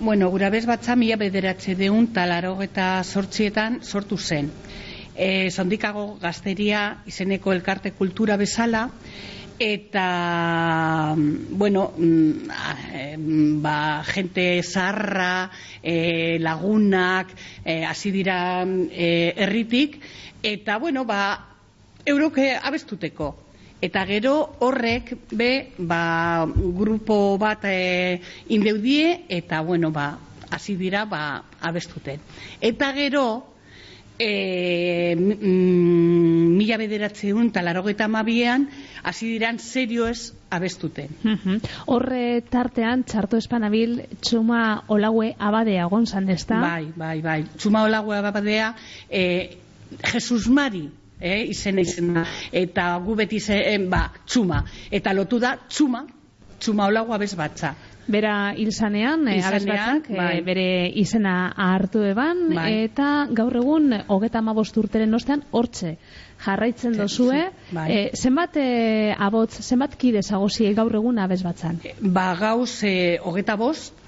S9: Bueno, gura bez batza mila bederatze deun talaro eta sortxietan sortu zen. E, Sondikago gazteria izeneko elkarte kultura bezala, eta bueno mm, ah, ba, gente zaharra e, lagunak e, hasi dira e, herritik. Eta bueno ba euroke abestuteko. Eta gero horrek be ba, grupo bat e, indeudie eta bueno ba hasi dira ba abestuten eta gero e, mila bederatzeun eta larogeta mabian, hasi diran serio ez abestuten.
S3: Mhm. Horre tartean, txarto espanabil, txuma olaue abadea gonzan, ezta?
S9: Bai, bai, bai. Txuma olague abadea, e, Jesus Mari, eh, izena izena, eta gu beti zen, ba, txuma. Eta lotu da, txuma, txuma olague abez batza.
S3: Bera hil zanean, e,
S9: Hilzanean,
S3: abesbatzak,
S9: bai.
S3: e, bere izena hartu eban,
S9: Bai.
S3: eta gaur egun, hogeta amabost urteren ostean, hortxe jarraitzen dozue,
S9: bai.
S3: e, zenbat e, abotz, zenbat kide zagozie gaur egun abesbatzan?
S9: Ba, gauz, e, hogeta bost,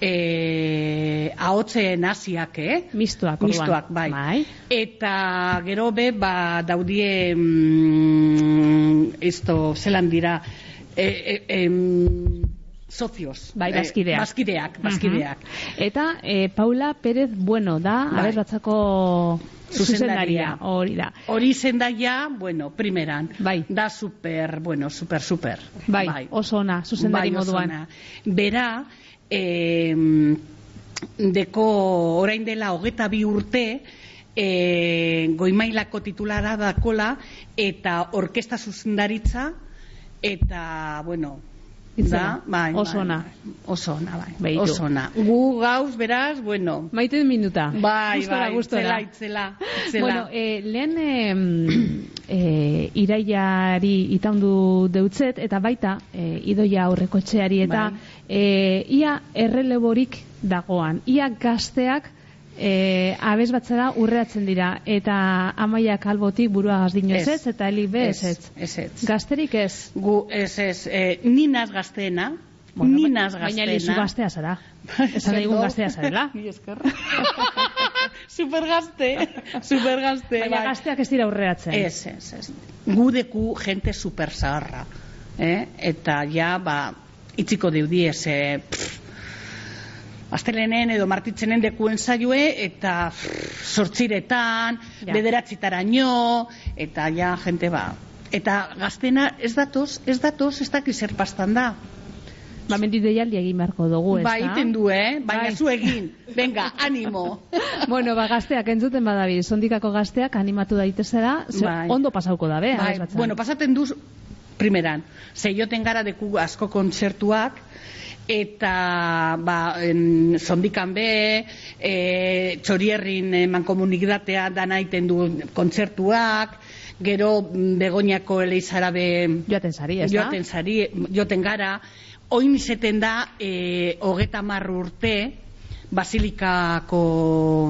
S9: e, ahotzen hasiak, eh?
S3: Mistuak, orduan.
S9: Mistuak, bai.
S3: bai.
S9: Eta gero be, ba, daudie, mm, esto, zelan dira, e, e, em, socios.
S3: Bai,
S9: Eh,
S3: bazkideak.
S9: bazkideak, bazkideak.
S3: Mhm. Eta e, Paula Pérez Bueno da,
S9: Bai.
S3: abesbatzako zuzendaria,
S9: Zuzendaria.
S3: hori da.
S9: Hori zendaia, bueno, primeran.
S3: Bai.
S9: Da super, bueno, super, super.
S3: Bai, oso ona, zuzendari
S9: Bai,
S3: moduan.
S9: ona. Bera, eh, deko orain dela hogeta bi urte, eh, goimailako titulara dakola, eta orkesta zuzendaritza, eta, bueno, da, bai,
S3: oso
S9: bai,
S3: ona.
S9: bai, bai,
S3: Beitu.
S9: oso ona. Gu gauz, beraz, bueno,
S3: Maite minuta.
S9: bai,
S3: Gustora,
S9: bai,
S3: gustora.
S9: itzela, itzela.
S3: Bueno, eh, lehen [clears throat] eh, eh, iraiari itaundu deutzet, eta baita eh, idoia aurrekotxeari, eta
S9: Bai.
S3: eh, ia erreleborik dagoan. Ia gazteak eh, abez batzara urreatzen dira, eta amaiak albotik burua gazdino ez,
S9: Ez.
S3: ez, eta heli be ez, ez.
S9: ez, ez.
S3: Gazterik ez.
S9: Gu, ez, ez, eh, ninaz gazteena, ninaz gazteena.
S3: Baina lizu gaztea zara. [laughs] Esan daigun gaztea zarela. [laughs]
S9: Mi esker. [laughs] supergazte, supergazte.
S3: Baina
S9: bai.
S3: gazteak ez dira urreatzen.
S9: Ez, ez, ez. Gu deku gente super zaharra. Eh? Eta ja, ba, itziko deudiez, eh, pff, Astelenen edo martitzenen dekuen zaioe, eta pff, sortziretan,
S3: Ja.
S9: bederatzitaraino, eta ja, gente ba. Eta gaztena ez datoz, ez datoz, ez dakiz pastan da.
S3: Ba, mendit deialdi egin beharko dugu, ez
S9: Ba, iten du, eh? Baina
S3: Bai.
S9: zu egin. Venga, animo. [laughs]
S3: bueno, ba, gazteak entzuten badabil, sondikako gazteak animatu daitezera, ze
S9: Bai.
S3: ondo pasauko dabe,
S9: Bai,
S3: abez batzan.
S9: bueno, pasaten duz, primeran, zeioten gara deku asko kontzertuak, eta ba, en, zondikan be, e, txorierrin mankomunitatea dana iten du kontzertuak, gero mm, begoñako eleizara be
S3: joaten zari, ez da?
S9: joaten zari, joaten gara, oin izeten da, e, hogeta marru urte, basilikako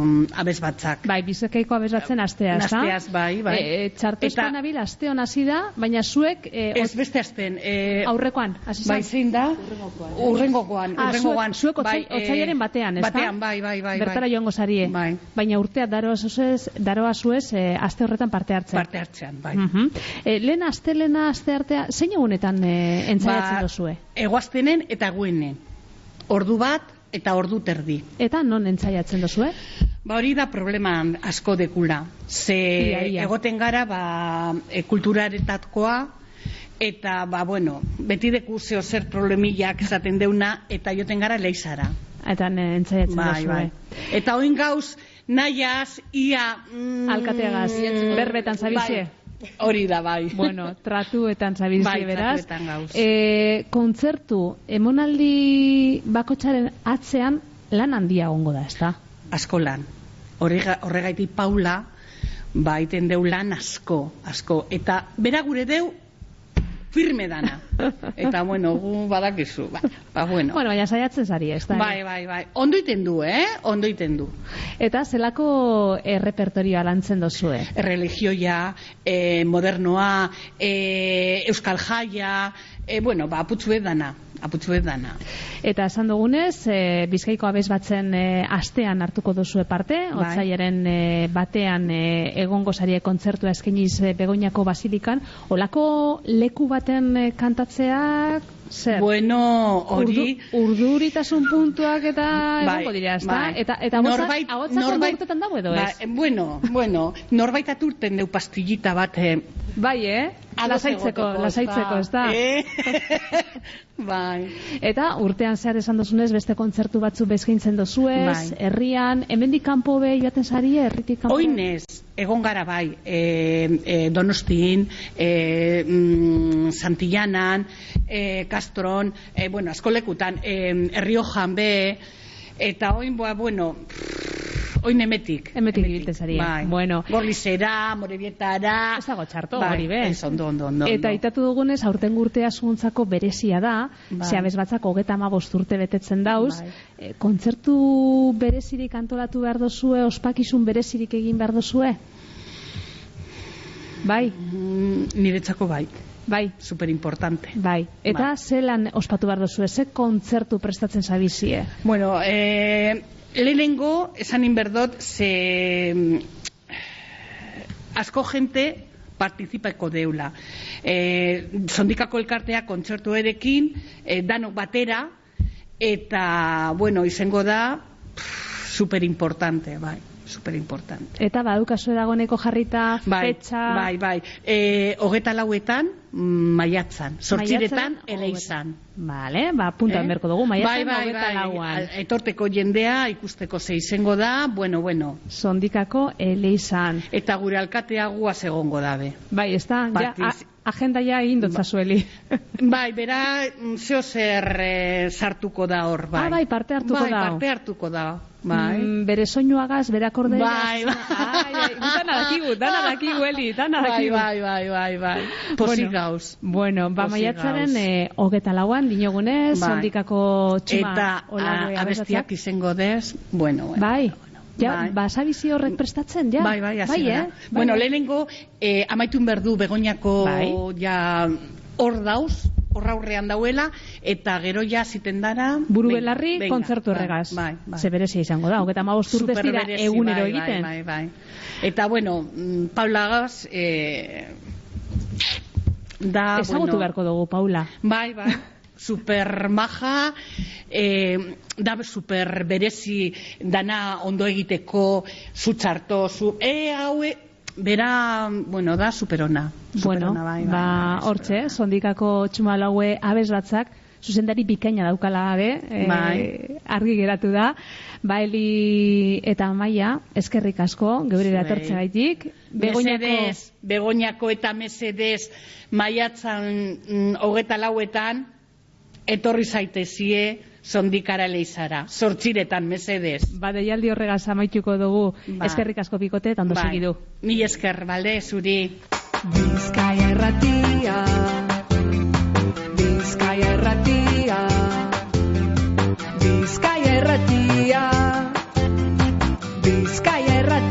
S9: mm, abez batzak.
S3: Bai, bizkaiko abez batzen astea, ez da?
S9: Asteaz, bai, bai.
S3: E, txartezkoan
S9: Eta-
S3: nabil, aste hon hasi da, baina zuek... E,
S9: Ez beste azten. E,
S3: aurrekoan, hasi
S9: Bai, zein da? Urrengokoan.
S3: Ah,
S9: Urrengoan.
S3: zuek, zuek otzai,
S9: Bai, eh,
S3: otzaiaren batean, ez da?
S9: Batean, bai, bai, bai.
S3: Bertara
S9: bai.
S3: joango zarie.
S9: Bai.
S3: Baina urtea daroa zuez, daroa zuez e, aste horretan parte hartzen.
S9: Parte hartzean, bai.
S3: Mhm. E, lehen aste, lehen aste artea, zein egunetan e, entzaiatzen
S9: Ba,
S3: dozue?
S9: Egoaztenen eta guenen. Ordu bat eta ordu terdi.
S3: Eta non entzaiatzen dozue?
S9: Ba hori da problema asko dekula. Ze
S3: Ia, ia.
S9: egoten gara ba, e, kulturaretatkoa, eta, ba, bueno, beti deku zeo zer problemillak esaten deuna, eta joten gara leizara.
S3: Eta entzaiatzen
S9: Bai,
S3: dozue.
S9: bai. Eta oin gauz, nahiaz, ia... Mm,
S3: Alkateagaz, berbetan zabizie?
S9: Bai, hori da, bai.
S3: Bueno, tratuetan zabizie
S9: Bai,
S3: beraz.
S9: gauz.
S3: E, kontzertu, emonaldi bakotxaren atzean lan handia egongo da, ezta?
S9: asko lan. Horrega, horregaitik Paula, ba, iten deu lan asko, asko. Eta bera gure deu, firme dana. Eta, bueno, gu badakizu. Ba, ba bueno.
S3: Bueno, baina saiatzen zari, ez da?
S9: Bai, bai, bai. Ondo iten du, eh? Ondo iten du.
S3: Eta zelako errepertorioa lantzen dozue?
S9: Religioia, eh, modernoa, eh, euskal jaia, eh, bueno, ba, aputzu dana. Aputzu dana.
S3: Eta esan dugunez, e, Bizkaiko abez batzen e, astean hartuko duzue parte,
S9: Bai.
S3: otzaiaren e, batean e, egongo sarie kontzertua eskainiz e, Begoñako Basilikan, olako leku baten kantatzeak, zer?
S9: Bueno, hori...
S3: Urdu, urduritasun puntuak eta
S9: Bai,
S3: dira, ezta?
S9: bai.
S3: Eta, eta
S9: Norbait- norbait-
S3: urtetan dago edo
S9: Ba,
S3: ez?
S9: bueno, bueno, norbait aturten deu pastillita bat, eh,
S3: Bai, eh? Lasaitzeko, lasaitzeko, ez da?
S9: Eh? [laughs] bai.
S3: Eta urtean zehar esan dozunez beste kontzertu batzu bezkaintzen dozuez,
S9: Bai.
S3: herrian, hemendik kanpo be joaten sarie, herritik kanpo.
S9: Oinez, egon gara bai, e, e, Donostin, e, mm, Santillanan, e, Castron, e, bueno, asko lekutan, e, Erriojan be, eta oin, boa, bueno, oin emetik.
S3: Emetik ibiltzen.
S9: Bai.
S3: Bueno.
S9: Gorlizera, Morebietara.
S3: Ez dago txarto,
S9: bai,
S3: hori be.
S9: Ez, ondo, ondo, ondo.
S3: Eta itatu dugunez, aurten gurtea zuuntzako berezia da,
S9: Bai.
S3: ze abez batzak hogeta amabost urte betetzen dauz,
S9: Bai.
S3: e, kontzertu berezirik antolatu behar dozue, ospakizun berezirik egin behar dozue? Bai,
S9: Mm, niretzako bai,
S3: bai,
S9: super importante.
S3: bai. Eta
S9: Bai.
S3: zelan ospatu behar dozue, ze kontzertu prestatzen zabizie?
S9: Bueno, eh, lehenengo, esan inberdot, ze mm, asko gente participako deula. Eh, sondikako elkartea kontzertu erekin, eh, danok batera, eta, bueno, izango da, pff, super importante, bai, super importante.
S3: Eta badukazu dagoeneko jarrita,
S9: Bai,
S3: fetxa...
S9: bai, bai. E, hogeta lauetan, maiatzan.
S3: Maiatzaren
S9: eleizan.
S3: Vale, ba, puntuan
S9: Eh?
S3: berko dugu, maiatzen
S9: bai, bai, bai, Etorteko jendea ikusteko ze izango da, bueno, bueno.
S3: Sondikako eleizan.
S9: Eta gure alkatea guaz egongo dabe.
S3: Bai, ez da, ja, agenda ja egin dotza zueli. [laughs]
S9: Bai, bera, mm, zeo zer eh, sartuko da hor, bai.
S3: Ah, bai, parte hartuko
S9: bai,
S3: da.
S9: parte hartuko da, bai.
S3: Mm, bere soinuagaz, bere akordeaz.
S9: Bai, bai.
S3: Ai, ai, dana dakigu, dana dakigu, Eli, dana
S9: Bai,
S3: dakigu.
S9: bai, bai, bai, bai. Pozik
S3: Bueno,
S9: gauz.
S3: Bueno, ba, maiatzaren
S9: gauz.
S3: eh, hogeta lauan, dinogunez,
S9: Bai.
S3: sondikako txuma
S9: Eta a, abestiak izango dez, bueno, bueno.
S3: Bai,
S9: bueno,
S3: ja,
S9: bai.
S3: basabizi horrek prestatzen, ja?
S9: Bai, bai, hasi
S3: bai, eh?
S9: Bueno,
S3: bai.
S9: lehenengo, eh, amaitun berdu begoñako
S3: Bai.
S9: ja hor dauz, hor aurrean dauela, eta gero ja ziten dara...
S3: Buru belarri, kontzertu
S9: bai,
S3: horregaz.
S9: Bai, bai.
S3: Berezia izango da, hogeta mabost urte ez dira
S9: Superberezi,
S3: egunero
S9: bai,
S3: egiten.
S9: Bai, bai, bai. Eta, bueno, mm, Paula Gaz, eh, da,
S3: Ezagutu
S9: bueno,
S3: beharko dugu, Paula.
S9: Bai, bai. Super maja, eh, da super berezi dana ondo egiteko, zu txarto, zu, e, haue, bera, bueno, da superona.
S3: Bueno,
S9: Superona, bai, bai,
S3: ba,
S9: bai,
S3: hortxe,
S9: superona.
S3: sondikako txumalaue abez batzak, zuzendari bikaina daukala gabe, eh,
S9: Bai.
S3: argi geratu da. Ba, Eli eta Maia, eskerrik asko, geure datortze gaitik. Begoñako,
S9: Mesedez, Begoñako eta Mesedez maiatzan mm, hogeta lauetan, etorri zaitezie sondikara leizara. Sortxiretan, Mesedez.
S3: ba, deialdi horregaz amaituko dugu,
S9: Bai.
S3: eskerrik asko bikote, eta ondo
S9: Bai.
S3: segidu.
S9: Mil esker, bale, zuri.
S10: Bizkaia erratia Bizkaia erratia Bizkaia erratia tierra